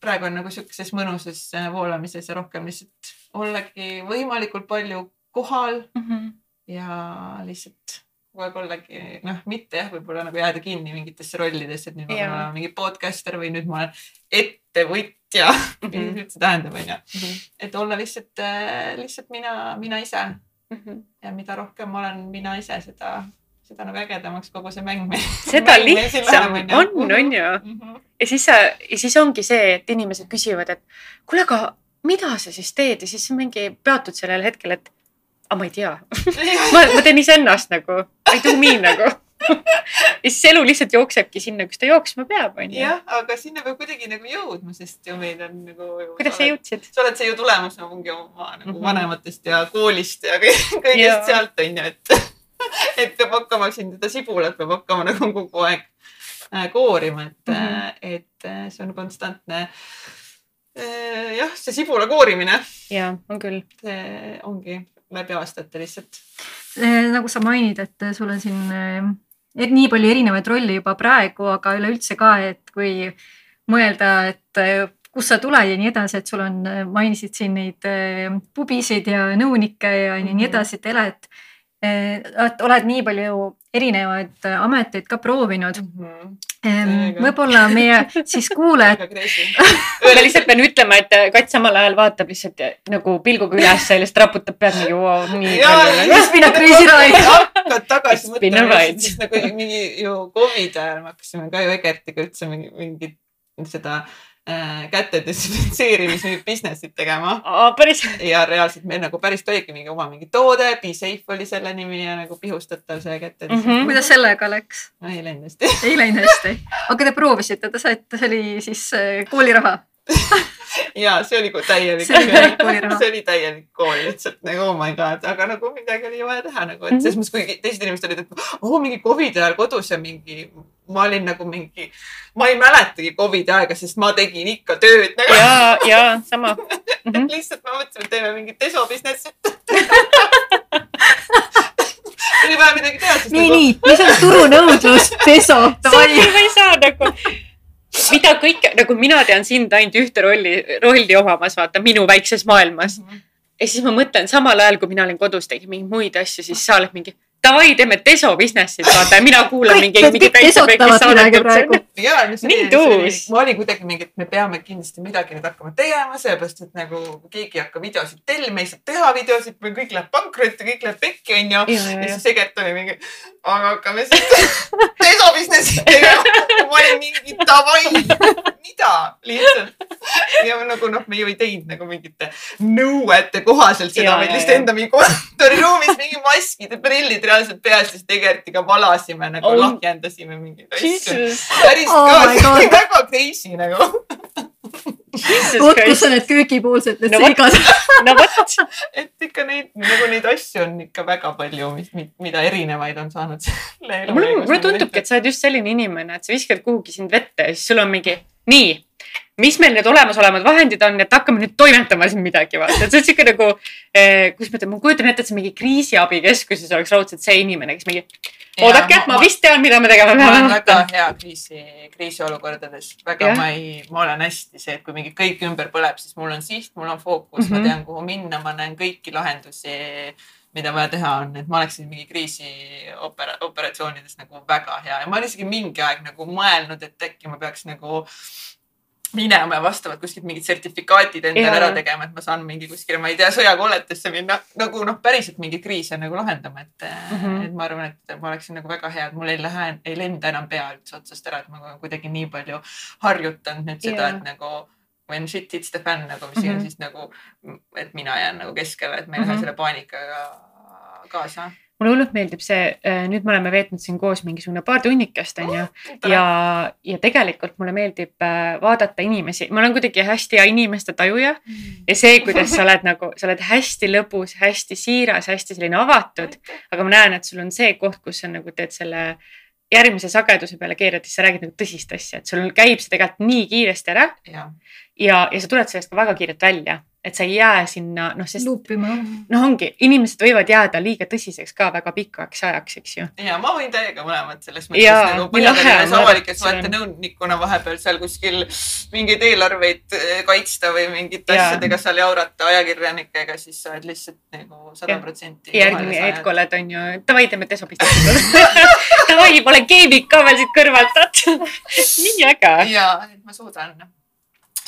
praegu on nagu sihukeses mõnusas äh, voolamises ja rohkem lihtsalt ollagi võimalikult palju kohal Mhm. ja lihtsalt kogu aeg ollagi noh, mitte jah, võib-olla nagu jääda kinni mingitesse rollidesse, et nüüd ma Jaa. pean olema mingi podcaster või nüüd ma olen ettevõtja mm. -hmm. mis see üldse tähendab, onju. et olla lihtsalt, lihtsalt mina, mina ise Mhm. ja mida rohkem ma olen mina ise, seda, seda nagu ägedamaks kogu see mäng seda lihtsam on, on ju. Mhm. ja siis sa, ja siis ongi see, et inimesed küsivad, et kuule, aga mida sa siis teed ja siis mingi peatud sellel hetkel, et aga ma ei tea. ma, ma teen iseennast nagu, I do me nagu. ja siis elu lihtsalt jooksebki sinna, kus ta jooksma peab, onju. jah, aga sinna peab kuidagi nagu jõudma, sest ju meil on nagu. kuidas sa? jõudsid? sa oled see ju tulemus nagu mingi oma nagu mm. -hmm. vanematest ja koolist ja kõigest Jaa. sealt onju, et, et peab hakkama siin seda sibulat peab hakkama nagu kogu aeg äh, koorima, et mm. -hmm. et äh, see on konstantne jah, see sibula koorimine, ja on küll. see ongi läbi aastate lihtsalt. nagu sa mainid, et sul on siin eh, et nii palju erinevaid rolle juba praegu, aga üleüldse ka, et kui mõelda, et eh, kust sa tuled ja nii edasi, et sul on, mainisid siin neid pubisid ja nõunikke ja nii, nii Mhm. edasi, et elad, et oled nii palju erinevaid eh, ameteid ka proovinud. Täiega. võib-olla meie siis kuulajad, ma lihtsalt pean ütlema, et Kats samal ajal vaatab lihtsalt nagu pilguga üles ja lihtsalt raputab pead mingi wow, nii palju nagu. Been a crazy ride. hakkad tagasi mõtlema siis nagu mingi ju Covidi ajal me hakkasime ka ju Egertiga üldse mingi, mingit seda äh, käte desinfitseerimis mingit business'it tegema päris. ja reaalselt meil nagu päris oligi mingi oma mingi toode, Be Safe oli selle nimi ja nagu pihustatav see käte Mhm. mm. -hmm. kuidas sellega läks? no ei läinud hästi. ei läinud hästi, aga te proovisite, te saite, see oli siis eh, kooliraha. ja see oli täielik, See oli täielik kooliraha. see oli täielik kool lihtsalt nagu oh my god, aga nagu midagi oli vaja teha nagu, et selles mõttes, kui teised inimesed olid, et oo mingi Covidi ajal kodus ja mingi, ma olin nagu mingi, ma ei mäletagi Covidi aega, sest ma tegin ikka tööd nagu. ja, ja sama mm. -hmm. lihtsalt me mõtlesime, et teeme mingit deso business'it. oli vaja midagi teha, nii, nagu nii, mis on turunõudlus, peso, davai. ma ei saa nagu, mida kõike, nagu mina tean sind ainult ühte rolli, rolli omamas, vaata minu väikses maailmas. ja siis ma mõtlen samal ajal, kui mina olin kodus, tegin mingeid muid asju, siis sa oled mingi davai, teeme deso business'it, vaata ja mina kuulan mingi, Nii tuus., ma olin kuidagi mingi, et me peame kindlasti midagi nüüd hakkama tegema, sellepärast et nagu keegi ei hakka videosid tellima, ei saa teha videosid, meil kõik läheb pankrotti, kõik läheb pekki, onju. ja, siis Egert oli mingi, aga hakkame siis deso business'i tegema. ma olin mingi davai, mida lihtsalt. ja nagu noh, me ju ei teinud nagu mingite nõuete kohaselt seda, vaid lihtsalt enda mingi kontoriruumis mingi maskid ja prillid reaalselt peas, siis Egertiga valasime nagu Oh. lahjendasime mingeid asju. Päris Oh ka my, God. väga crazy nagu. Jesus vot kus on. need köögipoolsed, need No seigad. no vot, et ikka neid, nagu neid asju on ikka väga palju, mis, mida erinevaid on saanud selle elu mulle, mulle tundubki, et sa oled just selline inimene, et sa viskad kuhugi sind vette ja siis sul on mingi, nii, mis meil need olemasolevad vahendid on, et hakkame nüüd toimetama siin midagi, vaata, et see on siuke nagu eh,, kuidas ma ütlen, ma kujutan ette, et see mingi kriisiabikeskuses oleks raudselt see inimene, kes mingi, oodake, ma vist tean, mida me tegema ma olen peame. väga hea kriisi, kriisiolukordades, väga Jah. ma ei, ma olen hästi see, et kui mingi kõik ümber põleb, siis mul on siht, mul on fookus mm, -hmm. Mhm. ma tean, kuhu minna, ma näen kõiki lahendusi, mida vaja teha on, et ma oleksin mingi kriisi opera-, operatsioonides nagu väga hea ja ma olen isegi mingi aeg nagu mõelnud, et äkki ma peaks nagu minema ja vastavalt kuskilt mingid sertifikaatid endale ära tegema, et ma saan mingi kuskile, ma ei tea, sõjakolletesse minna nagu noh, päriselt mingeid kriise nagu lahendama, et mm. -hmm. et ma arvan, et ma oleksin nagu väga hea, et mul ei lähe, ei lenda enam pea üldse otsast ära, et ma kuidagi nii palju harjutanud nüüd seda et nagu when shit hits the fan nagu, mis mm -hmm. On siis nagu, et mina jään nagu keskele, et ma ei lähe Mhm. selle paanikaga kaasa. Mulle hullult meeldib see, nüüd me oleme veetnud siin koos mingisugune paar tunnikest, onju. ja, ja tegelikult mulle meeldib äh, vaadata inimesi, ma olen kuidagi hästi hea inimeste tajuja. Ja see, kuidas sa oled nagu, sa oled hästi lõbus, hästi siiras, hästi selline avatud, aga ma näen, et sul on see koht, kus sa nagu teed selle järgmise sageduse peale keerad, siis sa räägid nagu tõsist asja, et sul käib see tegelikult nii kiiresti ära. Jah, ja, ja sa tuled sellest ka väga kiirelt välja, et sa ei jää sinna, noh, sest luupima. noh, ongi, inimesed võivad jääda liiga tõsiseks ka väga pikaks ajaks, eks ju. ja ma võin täiega mõlemat selles mõttes Jaa, nagu nii lahe Põhja-Tallinnas on avalike vaadata, see suhete on- nõunikuna vahepeal seal kuskil mingeid eelarveid eh, kaitsta või mingite Jaa. asjadega seal jaurata ajakirjanikega, siis sa oled lihtsalt nagu sada protsenti. järgmine hetk oled, on ju, davai, teeme desopistit. davai, ma olen keemik ka veel siit kõrvalt, vaata. nii äge. ja, et ma suudan,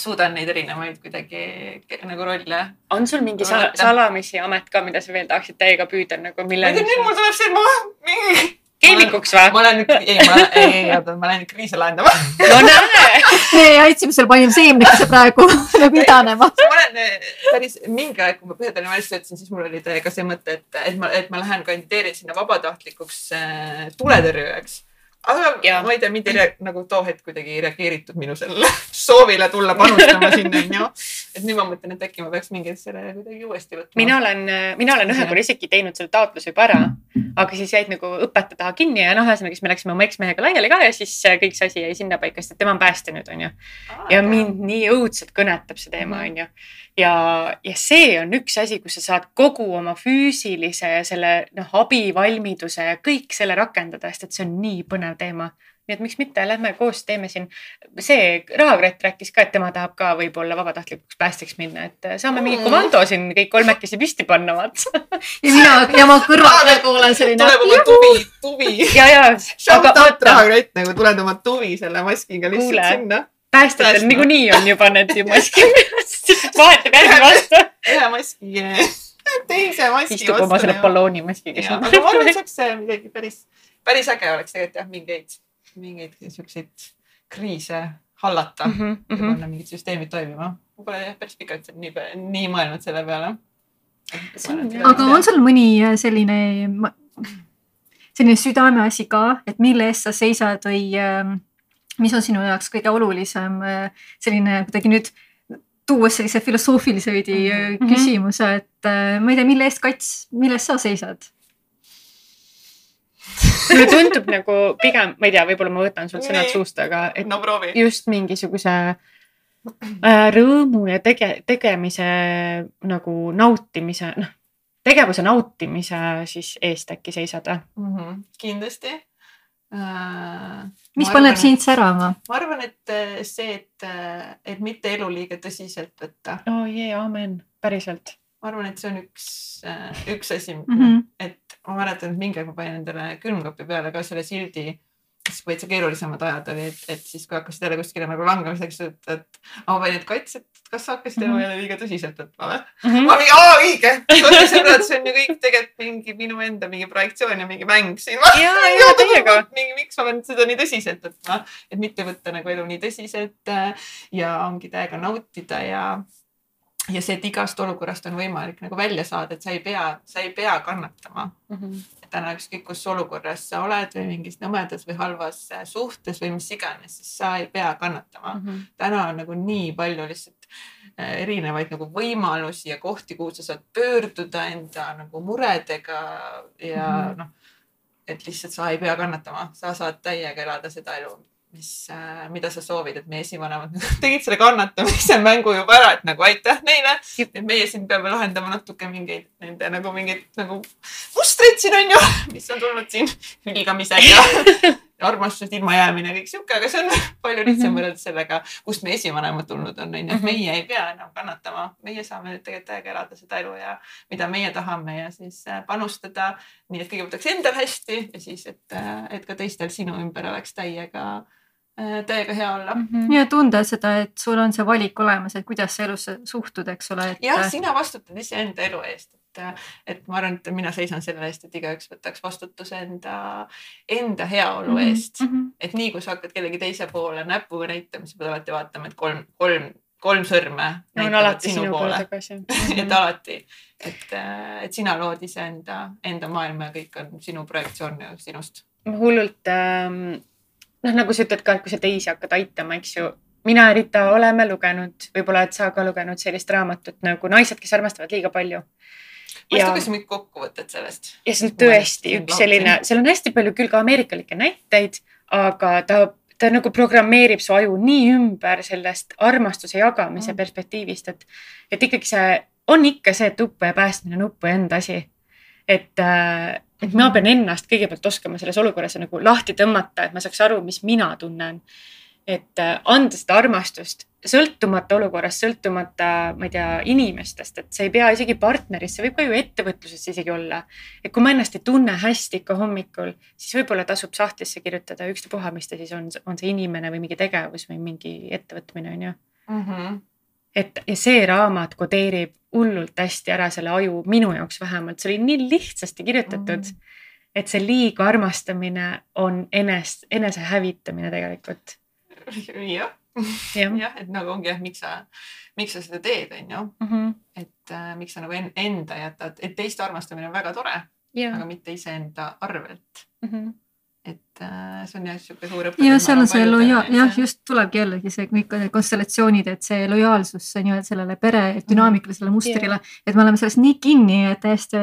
suudan neid erinevaid kuidagi nagu rolle. on sul mingi sa Vaata. salamisi amet ka, mida sa veel tahaksid täiega püüda nagu ma ei tea, nüüd mul tuleb see, et ma mingi. keemikuks või? ma olen nüüd, ei, ma, ei, ei, oota, ma lähen nüüd kriise lahendama. no näe. me aitasime sul, panime seemnekese praegu nagu idanema. ma olen eh, päris mingi aeg, kui ma Põhja-Tallinna valitsuses töötasin, siis mul oli täiega see mõte, et, et ma, et ma lähen kandideerin sinna vabatahtlikuks äh, tuletõrjujaks. Aga Ja. ma ei tea, mind ei rea- nagu too hetk kuidagi ei reageeritud minu sellele soovile tulla panustama sinna onju. et nüüd ma mõtlen, et äkki ma peaks mingi selle kuidagi uuesti võtma. mina olen, mina olen ühe korra isegi teinud selle taotluse juba ära, aga siis jäid nagu õpetaja taha kinni ja noh, ühesõnaga siis me läksime oma eksmehega laiali ka ja siis äh, kõik see asi jäi sinnapaika, sest et tema on päästja nüüd onju. ja mind nii õudselt kõnetab see teema Mhm. onju. ja, ja see on üks asi, kus sa saad kogu oma füüsilise ja selle noh, abivalmiduse ja kõik selle rakendada, sest et see on nii põnev teema. nii et miks mitte, lähme koos teeme siin, see Rahakratt rääkis ka, et tema tahab ka võib-olla vabatahtlikuks päästjaks minna, et äh, saame mingi Mm. komando siin kõik kolmekesi püsti panna, vaata. ja mina ja ma kõrvalt nagu olen selline. tuleb oma tuvi, tuvi. ja, ja, Shout aga out vaata, Rahakratt nagu tuled oma tuvi selle maskiga lihtsalt Kuule. sinna. Päästjatel niikuinii on juba need ju maskid, vahetab järgi vastu. ühe maski, teise maski istub oma selle. balloonimaskiga aga ma arvan, et see oleks äh, midagi päris, päris äge oleks tegelikult jah, mingeid, mingeid siukseid kriise hallata mm. Mhm, -hmm. ja panna mingid süsteemid toimima. ma pole jah päris pikalt nii, nii mõelnud selle peale. Aga on sul mõni äh, selline, selline südameasi ka, et mille eest sa seisad või äh, mis on sinu jaoks kõige olulisem äh, selline kuidagi nüüd tuues sellise filosoofilise veidi mm Mhm. küsimuse, et äh, ma ei tea, mille eest kats, mille eest sa seisad? mulle tundub nagu pigem, ma ei tea, võib-olla ma võtan sul sõnad suust, aga et no proovi. just mingisuguse äh, rõõmu ja tege-, tegemise nagu nautimise, noh, tegevuse nautimise siis eest äkki seisad või? Mhm, kindlasti äh,. Mis paneb sind särama? ma arvan, et äh, see, et, et mitte elu liiga tõsiselt võtta, oo jee, aamen, päriselt. ma arvan, et see on üks, üks asi mm. -hmm. et ma mäletan, et mingi aeg ma panin endale külmkapi peale ka selle sildi, siis veitsa keerulisemad ajad oli, et, et siis kui hakkasid jälle kuskile nagu langemiseks, et, et ma panin, et kats, et kas sa hakkasid elu Mhm. jälle liiga tõsiselt võtma või? Mhm. ma mingi, aa õige, sõbrad, see on ju kõik tegelikult mingi minu enda mingi projektsioon ja mingi mäng siin. mingi, miks ma pean seda nii tõsiselt võtma, et mitte võtta nagu elu nii tõsiselt äh, ja ongi täiega nautida ja ja see, et igast olukorrast on võimalik nagu välja saada, et sa ei pea, sa ei pea kannatama. Mhm. Täna ükskõik, kus olukorras sa oled või mingis nõmedas või halvas äh, suhtes või mis iganes, siis sa ei pea kannatama. Mhm. täna on nagu nii palju lihtsalt äh, erinevaid nagu võimalusi ja kohti, kuhu sa saad pöörduda enda nagu muredega ja mm. -hmm. noh, et lihtsalt sa ei pea kannatama, sa saad täiega elada seda elu, mis, mida sa soovid, et meie esivanemad tegid selle kannatamise mängu juba ära, et nagu aitäh neile, et meie siin peame lahendama natuke mingeid nende nagu mingeid nagu mustreid siin on ju, mis on tulnud siin hülgamisega armastusest ilmajäämine, kõik sihuke, aga see on palju lihtsam Mhm. võrreldes sellega, kust meie esivanemad tulnud on, onju, et Mhm. meie ei pea enam kannatama, meie saame tegelikult täiega elada seda elu ja mida meie tahame ja siis äh, panustada. nii et kõigepealt oleks endal hästi ja siis, et, et ka teistel sinu ümber oleks täiega, täiega hea olla. Mhm. ja tunda seda, et sul on see valik olemas, et kuidas sa elusse suhtud, eks ole, et jah, sina vastutad iseenda elu eest, et, et ma arvan, et mina seisan selle eest, et igaüks võtaks vastutuse enda, enda heaolu Mhm, eest. Mhm. et nii kui sa hakkad kellegi teise poole näpuga näitama, siis pead alati vaatama, et kolm, kolm, kolm sõrme on näitavad alati sinu sinu poole tagasi. et alati, et, et sina lood iseenda, enda maailma ja kõik on sinu projektsioon sinust. hullult ähm, noh, nagu sa ütled ka, et kui sa teisi hakkad aitama, eks ju. mina ja Rita oleme lugenud, võib-olla oled sa ka lugenud sellist raamatut nagu Naised, kes armastavad liiga palju. ma just ja, lugesin mingit kokkuvõtet sellest. ja see on tõesti üks selline, seal on hästi palju küll ka ameerikalikke näiteid, aga ta, ta nagu programmeerib su aju nii ümber sellest armastuse jagamise Mm. perspektiivist, et, et ikkagi see on ikka see, et uppuja päästmine on uppuja enda asi. et, et ma pean ennast kõigepealt oskama selles olukorras nagu lahti tõmmata, et ma saaks aru, mis mina tunnen. et äh, anda seda armastust sõltumata olukorrast, sõltumata, ma ei tea, inimestest, et see ei pea isegi partneris, see võib ka ju ettevõtluses isegi olla et kui ma ennast ei tunne hästi ikka hommikul, siis võib-olla tasub sahtlisse kirjutada ükstapuha, mis ta siis on, on see inimene või mingi tegevus või mingi ettevõtmine on ju. -hmm. Et ja see raamat kodeerib hullult hästi ära selle aju, minu jaoks vähemalt, see oli nii lihtsasti kirjutatud mm.. et see liiga armastamine on enest, enese hävitamine tegelikult. jah, jah et nagu ongi jah, miks sa, miks sa seda teed, onju, mm -hmm. et äh, miks sa nagu en, enda jätad, et teiste armastamine on väga tore, aga mitte iseenda arvelt. mm -hmm. et, see on jah sihuke suur õpe. ja seal on see loja-, jah, just tulebki jällegi see kõik konstellatsioonid, et see lojaalsus nii-öelda sellele pere dünaamikale, sellele mustrile yeah., et me oleme selles nii kinni, et täiesti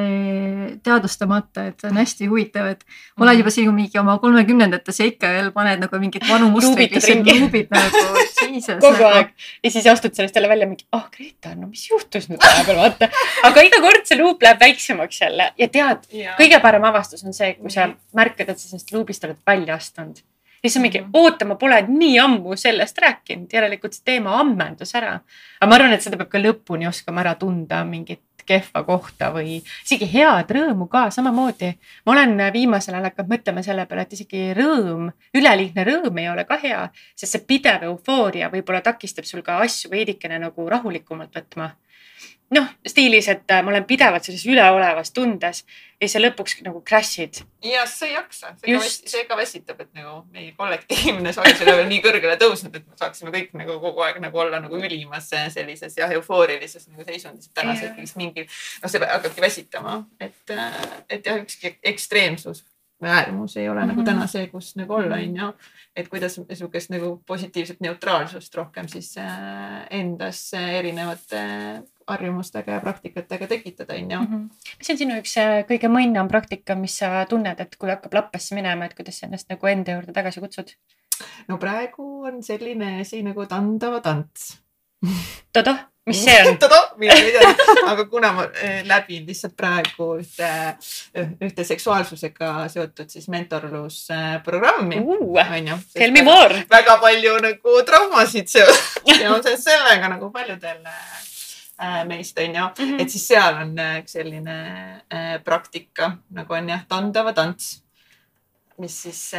teadvustamata, et see on hästi huvitav, et mm. oled juba siin mingi oma kolmekümnendates ja ikka veel paned nagu mingit vanu mustreid lihtsalt luubid nagu, jesus. kogu nagu. aeg ja siis astud sellest jälle välja mingi, ah oh, Greta, no mis juhtus nüüd vahepeal, vaata. aga iga kord see luup läheb väiksemaks jälle ja tead, kõige parem avastus on see, kui sa märkad, et sa sellest luubist oled välja astunud. siis on mingi, mhm. oota, ma pole nii ammu sellest rääkinud, järelikult see teema ammendus ära. aga ma arvan, et seda peab ka lõpuni oskama ära tunda, mingit kehva kohta või isegi head rõõmu ka samamoodi. ma olen viimasel ajal hakanud mõtlema selle peale, et isegi rõõm, üleliigne rõõm ei ole ka hea, sest see pidev eufooria võib-olla takistab sul ka asju veidikene nagu rahulikumalt võtma noh, stiilis, et ma olen pidevalt sellises üleolevas tundes ja sa lõpuks nagu crash'id. ja sa ei jaksa, see see ka väsitab, et nagu meie kollektiivne soojus ei ole veel nii kõrgele tõusnud, et me saaksime kõik nagu kogu aeg nagu olla nagu ülimas sellises jah, eufoorilises nagu seisundis. tänasel hetkel vist mingi, noh, see hakkabki väsitama, et, et jah, ükski ekstreemsus või äärmus ei ole mm -hmm. nagu mhm. täna see, kus nagu olla, mhm. onju. et kuidas sihukest nagu positiivset neutraalsust rohkem siis äh, endas erinevate harjumustega ja praktikatega tekitada, on ju. Mhm. mis on sinu üks äh, kõige mõnnam praktika, mis sa tunned, et kui hakkab lappesse minema, et kuidas sa ennast nagu enda juurde tagasi kutsud? no praegu on selline asi nagu tandava tants. todoh, mis see on? todoh, mina ei tea, aga kuna ma äh, läbin lihtsalt praegu ühte, ühte seksuaalsusega seotud siis mentorlusprogrammi uh,. onju. Tell me more. väga palju nagu traumasid seoses sellega nagu paljudel Äh, meist on ju mm, -hmm. et siis seal on äh, selline äh, praktika nagu on jah, tandava tants, mis siis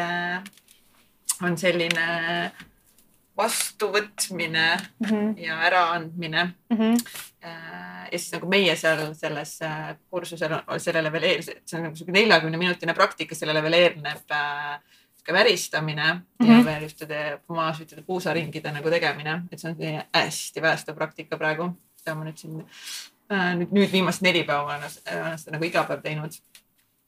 on selline vastuvõtmine mm -hmm. ja äraandmine mm. -hmm. ja siis nagu meie seal selles kursusel sellele veel eel-, see on nagu sihuke neljakümne minutine praktika, sellele veel eelneb äh, väristamine mm -hmm. ja mhm. veel ühtede pomaažitide puusaringide nagu tegemine, et see on hästi päästev praktika praegu seda ma nüüd siin äh, nüüd, nüüd viimased neli päeva olen seda nagu iga päev teinud.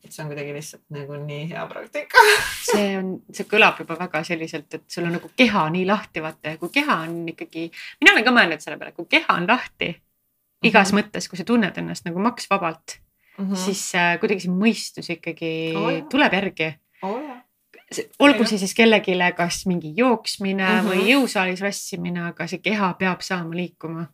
et see on kuidagi lihtsalt nagu nii hea praktika see on, see kõlab juba väga selliselt, et sul on nagu keha nii lahti, vaata ja kui keha on ikkagi, mina olen ka mõelnud selle peale, kui keha on lahti igas mm -hmm. mõttes, kui sa tunned ennast nagu maksvabalt mm, -hmm. siis äh, kuidagi see mõistus ikkagi oh, tuleb järgi oh, olgu see siis kellelegi kas mingi jooksmine mm -hmm. või jõusaalis vassimine, aga see keha peab saama liikuma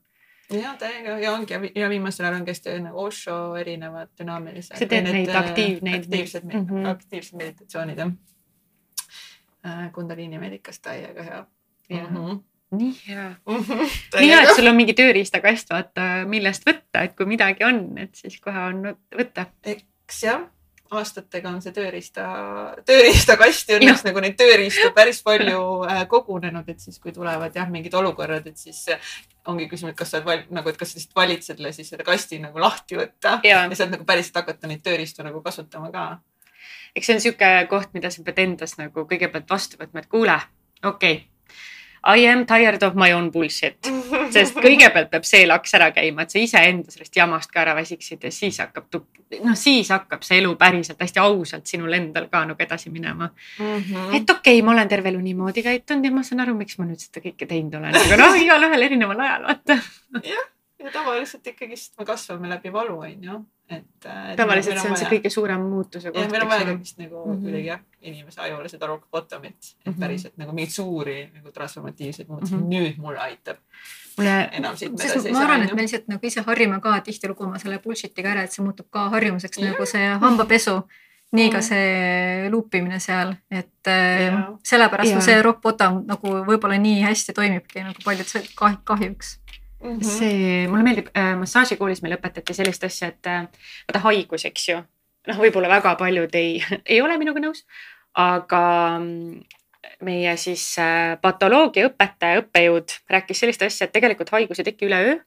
ja täiega ja ongi ja viimasel ajal on hästi nagu Osho erinevad dünaamilised. sa teed neid aktiiv, neid. aktiivsed mm, -hmm. aktiivsed meditatsioonid jah äh,. Kundaliini medikas täiega hea. Mm -hmm nii hea mm. -hmm, nii hea, et sul on mingi tööriistakast, vaata, millest võtta, et kui midagi on, et siis kohe on võtta. eks jah aastatega on see tööriista, tööriistakasti õnneks nagu neid tööriistu päris palju äh, kogunenud, et siis kui tulevad jah, mingid olukorrad, et siis ongi küsimus, et kas sa oled nagu, et kas sa lihtsalt valid selle siis selle kasti nagu lahti võtta ja, ja sealt nagu päriselt hakata neid tööriistu nagu kasutama ka. eks see on niisugune koht, mida sa pead endas nagu kõigepealt vastu võtma, et kuule, okei okay I am tired of my own bullshit, sest kõigepealt peab see laks ära käima, et sa iseenda sellest jamast ka ära väsiksid ja siis hakkab, noh, siis hakkab see elu päriselt hästi ausalt sinul endal ka nagu edasi minema mm. -hmm. et okei okay,, ma olen terve elu niimoodi käitunud ja ma saan aru, miks ma nüüd seda kõike teinud olen, aga noh, igalühel erineval ajal, vaata. jah, ja tavaliselt ikkagist me kasvame läbi valu, on ju et. tavaliselt see on see kõige suurem muutuse koht. meil on vaja vist nagu mm -hmm. kuidagi jah, inimese ajule seda rock bottom'it, et mm -hmm. päriselt nagu mingeid suuri nagu transformatiivseid muutusi mm, -hmm. nüüd mulle aitab. mulle. saa. ma arvan, et me lihtsalt nagu ise harjume ka tihtilugu oma selle bullshit'iga ära, et see muutub ka harjumuseks ja. nagu see hambapesu nii ka see luupimine seal, et äh, ja. sellepärast ja. see rock bottom nagu võib-olla nii hästi toimibki nagu paljud kahjuks Mm -hmm. see, mulle meeldib äh,, massaažikoolis meil õpetati sellist asja, et äh, vaata haigus, eks ju. noh, võib-olla väga paljud ei, ei ole minuga nõus, aga mm, meie siis äh, patoloogiaõpetaja, õppejõud rääkis sellist asja, et tegelikult haigus ei teki üleöö.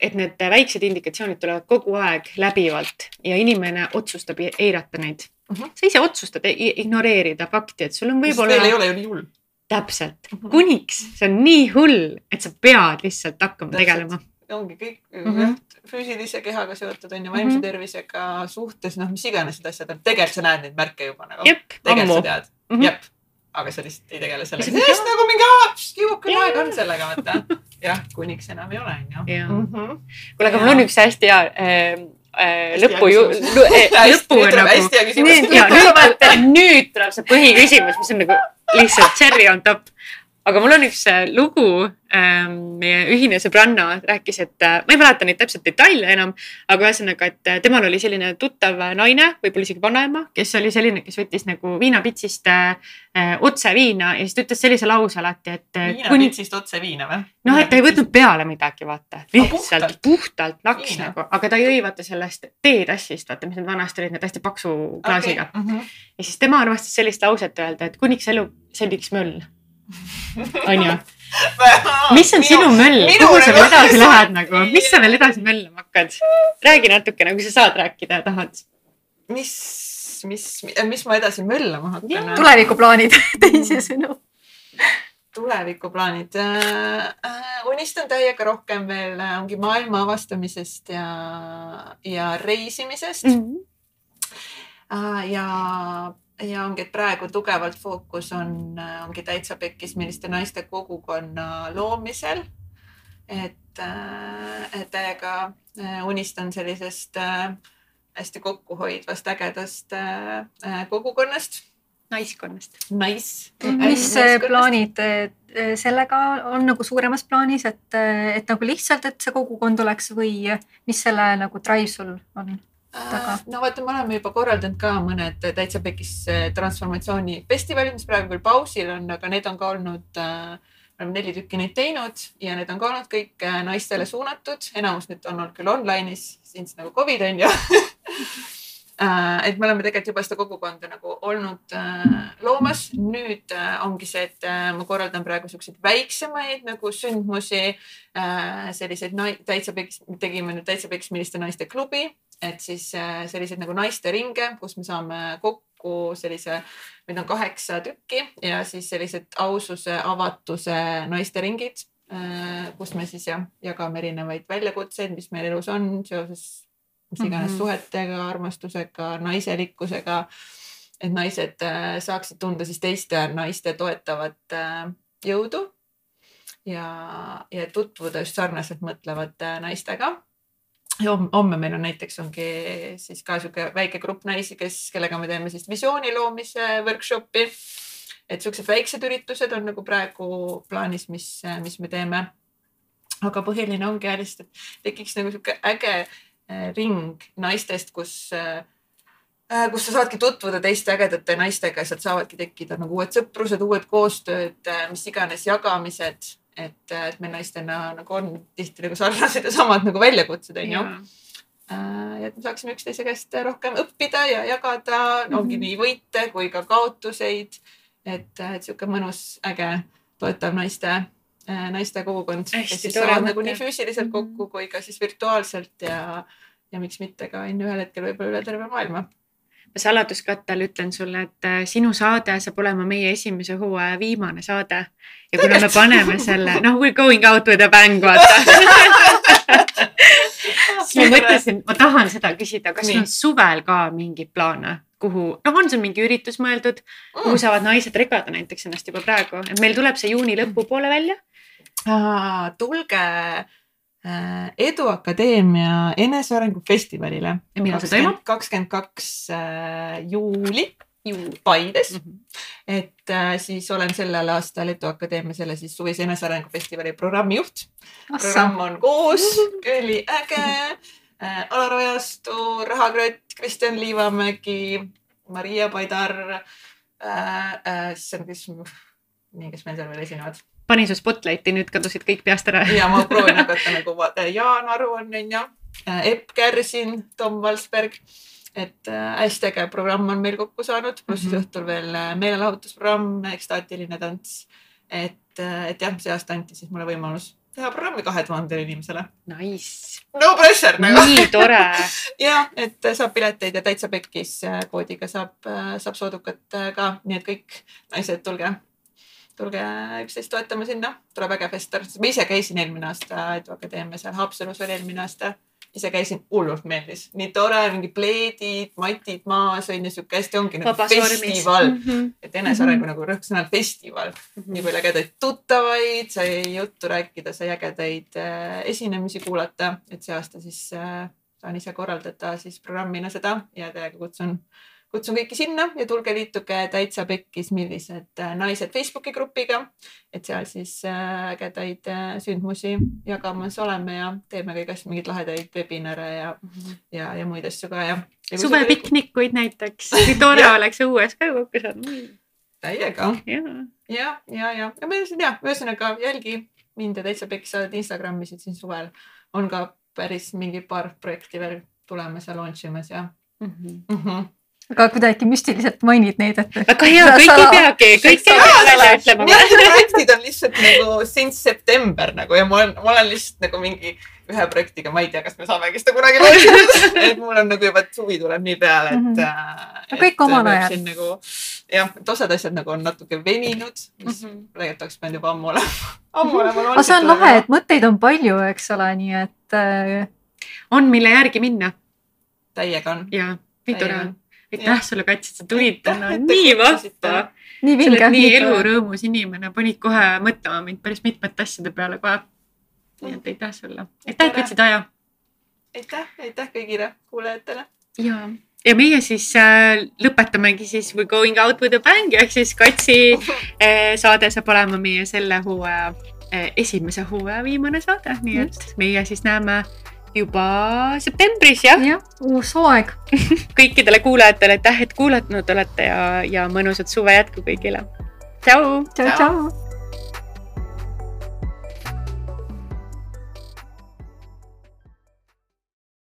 et need väiksed indikatsioonid tulevad kogu aeg läbivalt ja inimene otsustab eirata neid mm. -hmm. sa ise otsustad ignoreerida fakti, et sul on võib-olla. veel ei ole ju nii hull täpselt, mhm. kuniks see on nii hull, et sa pead lihtsalt hakkama täpselt. tegelema. ongi kõik mm -hmm. füüsilise kehaga seotud on ju, vaimse mm -hmm. tervisega suhtes, noh, mis iganes need asjad on, tegelikult sa näed neid märke juba nagu. tegelikult sa tead Mhm. jep, aga sa lihtsalt ei tegele sellega, sest nagu mingi Jaa. aeg on sellega vaata. jah, kuniks enam ei ole, onju. Jaa. Mhm. kuule, aga mul on üks hästi hea äh, äh, lõpu ju, küsimus. lõpu hästi, nüüd tuleb nagu. nüüd tuleb see põhiküsimus, mis on nagu lihtsalt cherry on top. Aga mul on üks äh, lugu ähm,, meie ühine sõbranna rääkis, et äh, ma ei mäleta neid täpselt detaile enam, aga ühesõnaga, et äh, temal oli selline tuttav naine, võib-olla isegi vanaema, kes oli selline, kes võttis nagu viinapitsist otse viina ja siis ta ütles sellise lause alati, et äh, kuni viinapitsist otse viina või? noh, et ta ei võtnud peale midagi, vaata, lihtsalt puhtalt? puhtalt naks Viina. nagu, aga ta jõi vaata sellest teetassist, vaata, mis need vanasti olid, need hästi paksu klaasiga okay.. Mhm. ja siis tema armastas sellist lauset öelda, et kuniks elu selliks möll. onju, mis on sinu möll, kuhu sa veel edasi lähed nagu, mis sa veel edasi möllama hakkad? räägi natukene, kui sa saad rääkida ja tahad. mis, mis, mis ma edasi möllama hakkan? tulevikuplaanid, teisisõnu. tulevikuplaanid äh,. Äh, unistan täiega rohkem veel, ongi maailma avastamisest ja, ja reisimisest mm.. Äh, ja, ja ongi, et praegu tugevalt fookus on, ongi täitsa pekkis, milliste naiste kogukonna loomisel. et, et täiega äh, unistan sellisest äh, hästi kokkuhoidvast, ägedast äh, äh, kogukonnast. naiskonnast. Nice. mis äh, plaanid äh, sellega on nagu suuremas plaanis, et, et nagu lihtsalt, et see kogukond oleks või mis selle nagu drive sul on? Taga? Äh, no vaata, me oleme juba korraldanud ka mõned täitsa pekis äh, transformatsioonifestivalid, mis praegu küll pausil on, aga need on ka olnud äh, me oleme neli tükki neid teinud ja need on ka olnud kõik äh, naistele suunatud, enamus nüüd on olnud küll online'is, siis nagu Covid on ju. et me oleme tegelikult juba seda kogukonda nagu olnud äh, loomas, nüüd äh, ongi see, et äh, ma korraldan praegu siukseid väiksemaid nagu sündmusi äh,, selliseid täitsa tegime nüüd täitsa peksmiliste naiste klubi, et siis äh, selliseid nagu naisteringe, kus me saame kokku sellise, meid on kaheksa tükki ja siis sellised aususe, avatuse naisteringid, kus me siis jah, jagame erinevaid väljakutseid, mis meil elus on seoses mis iganes mm. -hmm. suhetega, armastusega, naiselikkusega. et naised äh, saaksid tunda siis teiste naiste toetavat äh, jõudu ja, ja tutvuda just sarnaselt mõtlevate naistega homme- meil on näiteks ongi siis ka sihuke väike grupp naisi, kes, kellega me teeme siis visiooni loomise workshopi. et siuksed väiksed üritused on nagu praegu plaanis, mis, mis me teeme. aga põhiline ongi lihtsalt, et tekiks nagu sihuke äge äh, ring naistest, kus äh, äh, kus sa saadki tutvuda teiste ägedate naistega sealt saavadki tekkida nagu uued sõprused, uued koostööd, mis iganes jagamised. et, et meil naistena nagu on tihti nagu sarnased ja samad nagu väljakutsed onju. ja et me saaksime üksteise käest rohkem õppida ja jagada mm, -hmm. ongi nii võite kui ka kaotuseid. et, et sihuke mõnus, äge, toetav naiste, naiste kogukond, kes siis mõte. nagu nii füüsiliselt Mhm. kokku kui ka siis virtuaalselt ja, ja miks mitte ka on ju ühel hetkel võib-olla üle terve maailma. Saladuskattel ütlen sulle, et äh, sinu saade saab olema meie esimese hooaja viimane saade. ja kuna me paneme selle, noh, we are going out with a bang, vaata. siis ma mõtlesin, ma tahan seda küsida, kas sul on suvel ka mingeid plaane, kuhu, noh, on sul mingi üritus mõeldud, kuhu saavad naised regada näiteks ennast juba praegu, et meil tuleb see juuni lõpupoole välja. tulge äh, Edu Akadeemia enesearengu festivalile. Millal see toimub? kakskümmend kaks äh, juuli Paides, et äh, siis olen sellel aastal Edu Akadeemia selle siis suvise enesearengu festivali programmijuht. programm on koos, üliäge äh,. Alar Ojastu, Raha Krott, Kristjan Liivamägi, Maria Paidar äh,. Äh, siis on, kes, nii, kes meil seal veel esinevad panin su spotlighti, nüüd kadusid kõik peast ära. ja ma proovin hakata nagu vaata, Jaan Aru on onju, Epp Kärsin, Tom Valsberg. et äh, hästi äge programm on meil kokku saanud, pluss siis Mhm. õhtul veel äh, meelelahutusprogramm, ekstaatiline tants. et, et jah, see aasta anti siis mulle võimalus teha programmi kahe tuhandele inimesele. Nice, no pressure nagu. nii tore. ja et saab pileteid ja täitsa pekkis äh, koodiga saab, saab soodukat äh, ka, nii et kõik naised, tulge, tulge üksteist toetama sinna, tuleb äge fester. ma ise käisin eelmine aasta Edu Akadeemia seal Haapsalus oli eelmine aasta ise käisin, hullult meeldis, nii tore, mingi pleedid, matid maas on ju, sihuke hästi ongi nagu Vabas festival mm. -hmm. et enesearengu mm -hmm. nagu rõhk sõnal festival mm. -hmm. nii palju ägedaid tuttavaid, sai juttu rääkida, sai ägedaid äh, esinemisi kuulata, et see aasta siis äh, saan ise korraldada siis programmina seda ja täiega kutsun kutsun kõiki sinna ja tulge liituge Täitsa Pekkis, millised äh, naised Facebooki grupiga. et seal siis äh, ägedaid äh, sündmusi jagamas oleme ja teeme kõigest mingeid lahedaid webinare ja mm, -hmm. ja, ja muid asju ka ja, ja. suvepiknikuid näiteks, kui tore oleks õues ka kokku saada. täiega. ja, ja, ja, ja, ja ma ütlesin ja, ühesõnaga jälgi mind ja Täitsa Pekkis saad Instagramis, et siin suvel on ka päris mingi paar projekti veel tulemas ja launch imas ja mm. -hmm. Mm -hmm aga kuidagi müstiliselt mainid neid, et. väga hea, kõik ei peagi, kõik ei pea välja ütlema. Projektid on lihtsalt nagu since september nagu ja ma olen, ma olen lihtsalt nagu mingi ühe projektiga, ma ei tea, kas me saamegi seda kunagi launchida et mul on nagu juba suvi tuleb nii peale, et mm. -hmm. et kõik omal ajal. nagu jah, et osad asjad nagu on natuke veninud, mis mm -hmm. tegelikult oleks pidanud juba ammu olema, ammu olema. aga see on lahe, et mõtteid on palju, eks ole, nii et äh.... on, mille järgi minna. täiega on. ja, nii tore on aitäh sulle, Kats, et sa tulid täna, nii vahva. nii vinge. nii elurõõmus inimene, panid kohe mõtlema mind päris mitmete asjade peale kohe. nii et aitäh sulle, aitäh, et võtsid aja. aitäh, aitäh kõigile kuulajatele. ja, ja meie siis äh, lõpetamegi siis We going out with a bang ehk siis Katsi äh, saade saab olema meie selle hooaja äh, esimese hooaja viimane saade, nii et meie siis näeme juba septembris jah. jah, uus hooaeg kõikidele kuulajatele aitäh, et kuulanud olete ja, ja mõnusat suve jätku kõigile. tšau. tšau, tšau.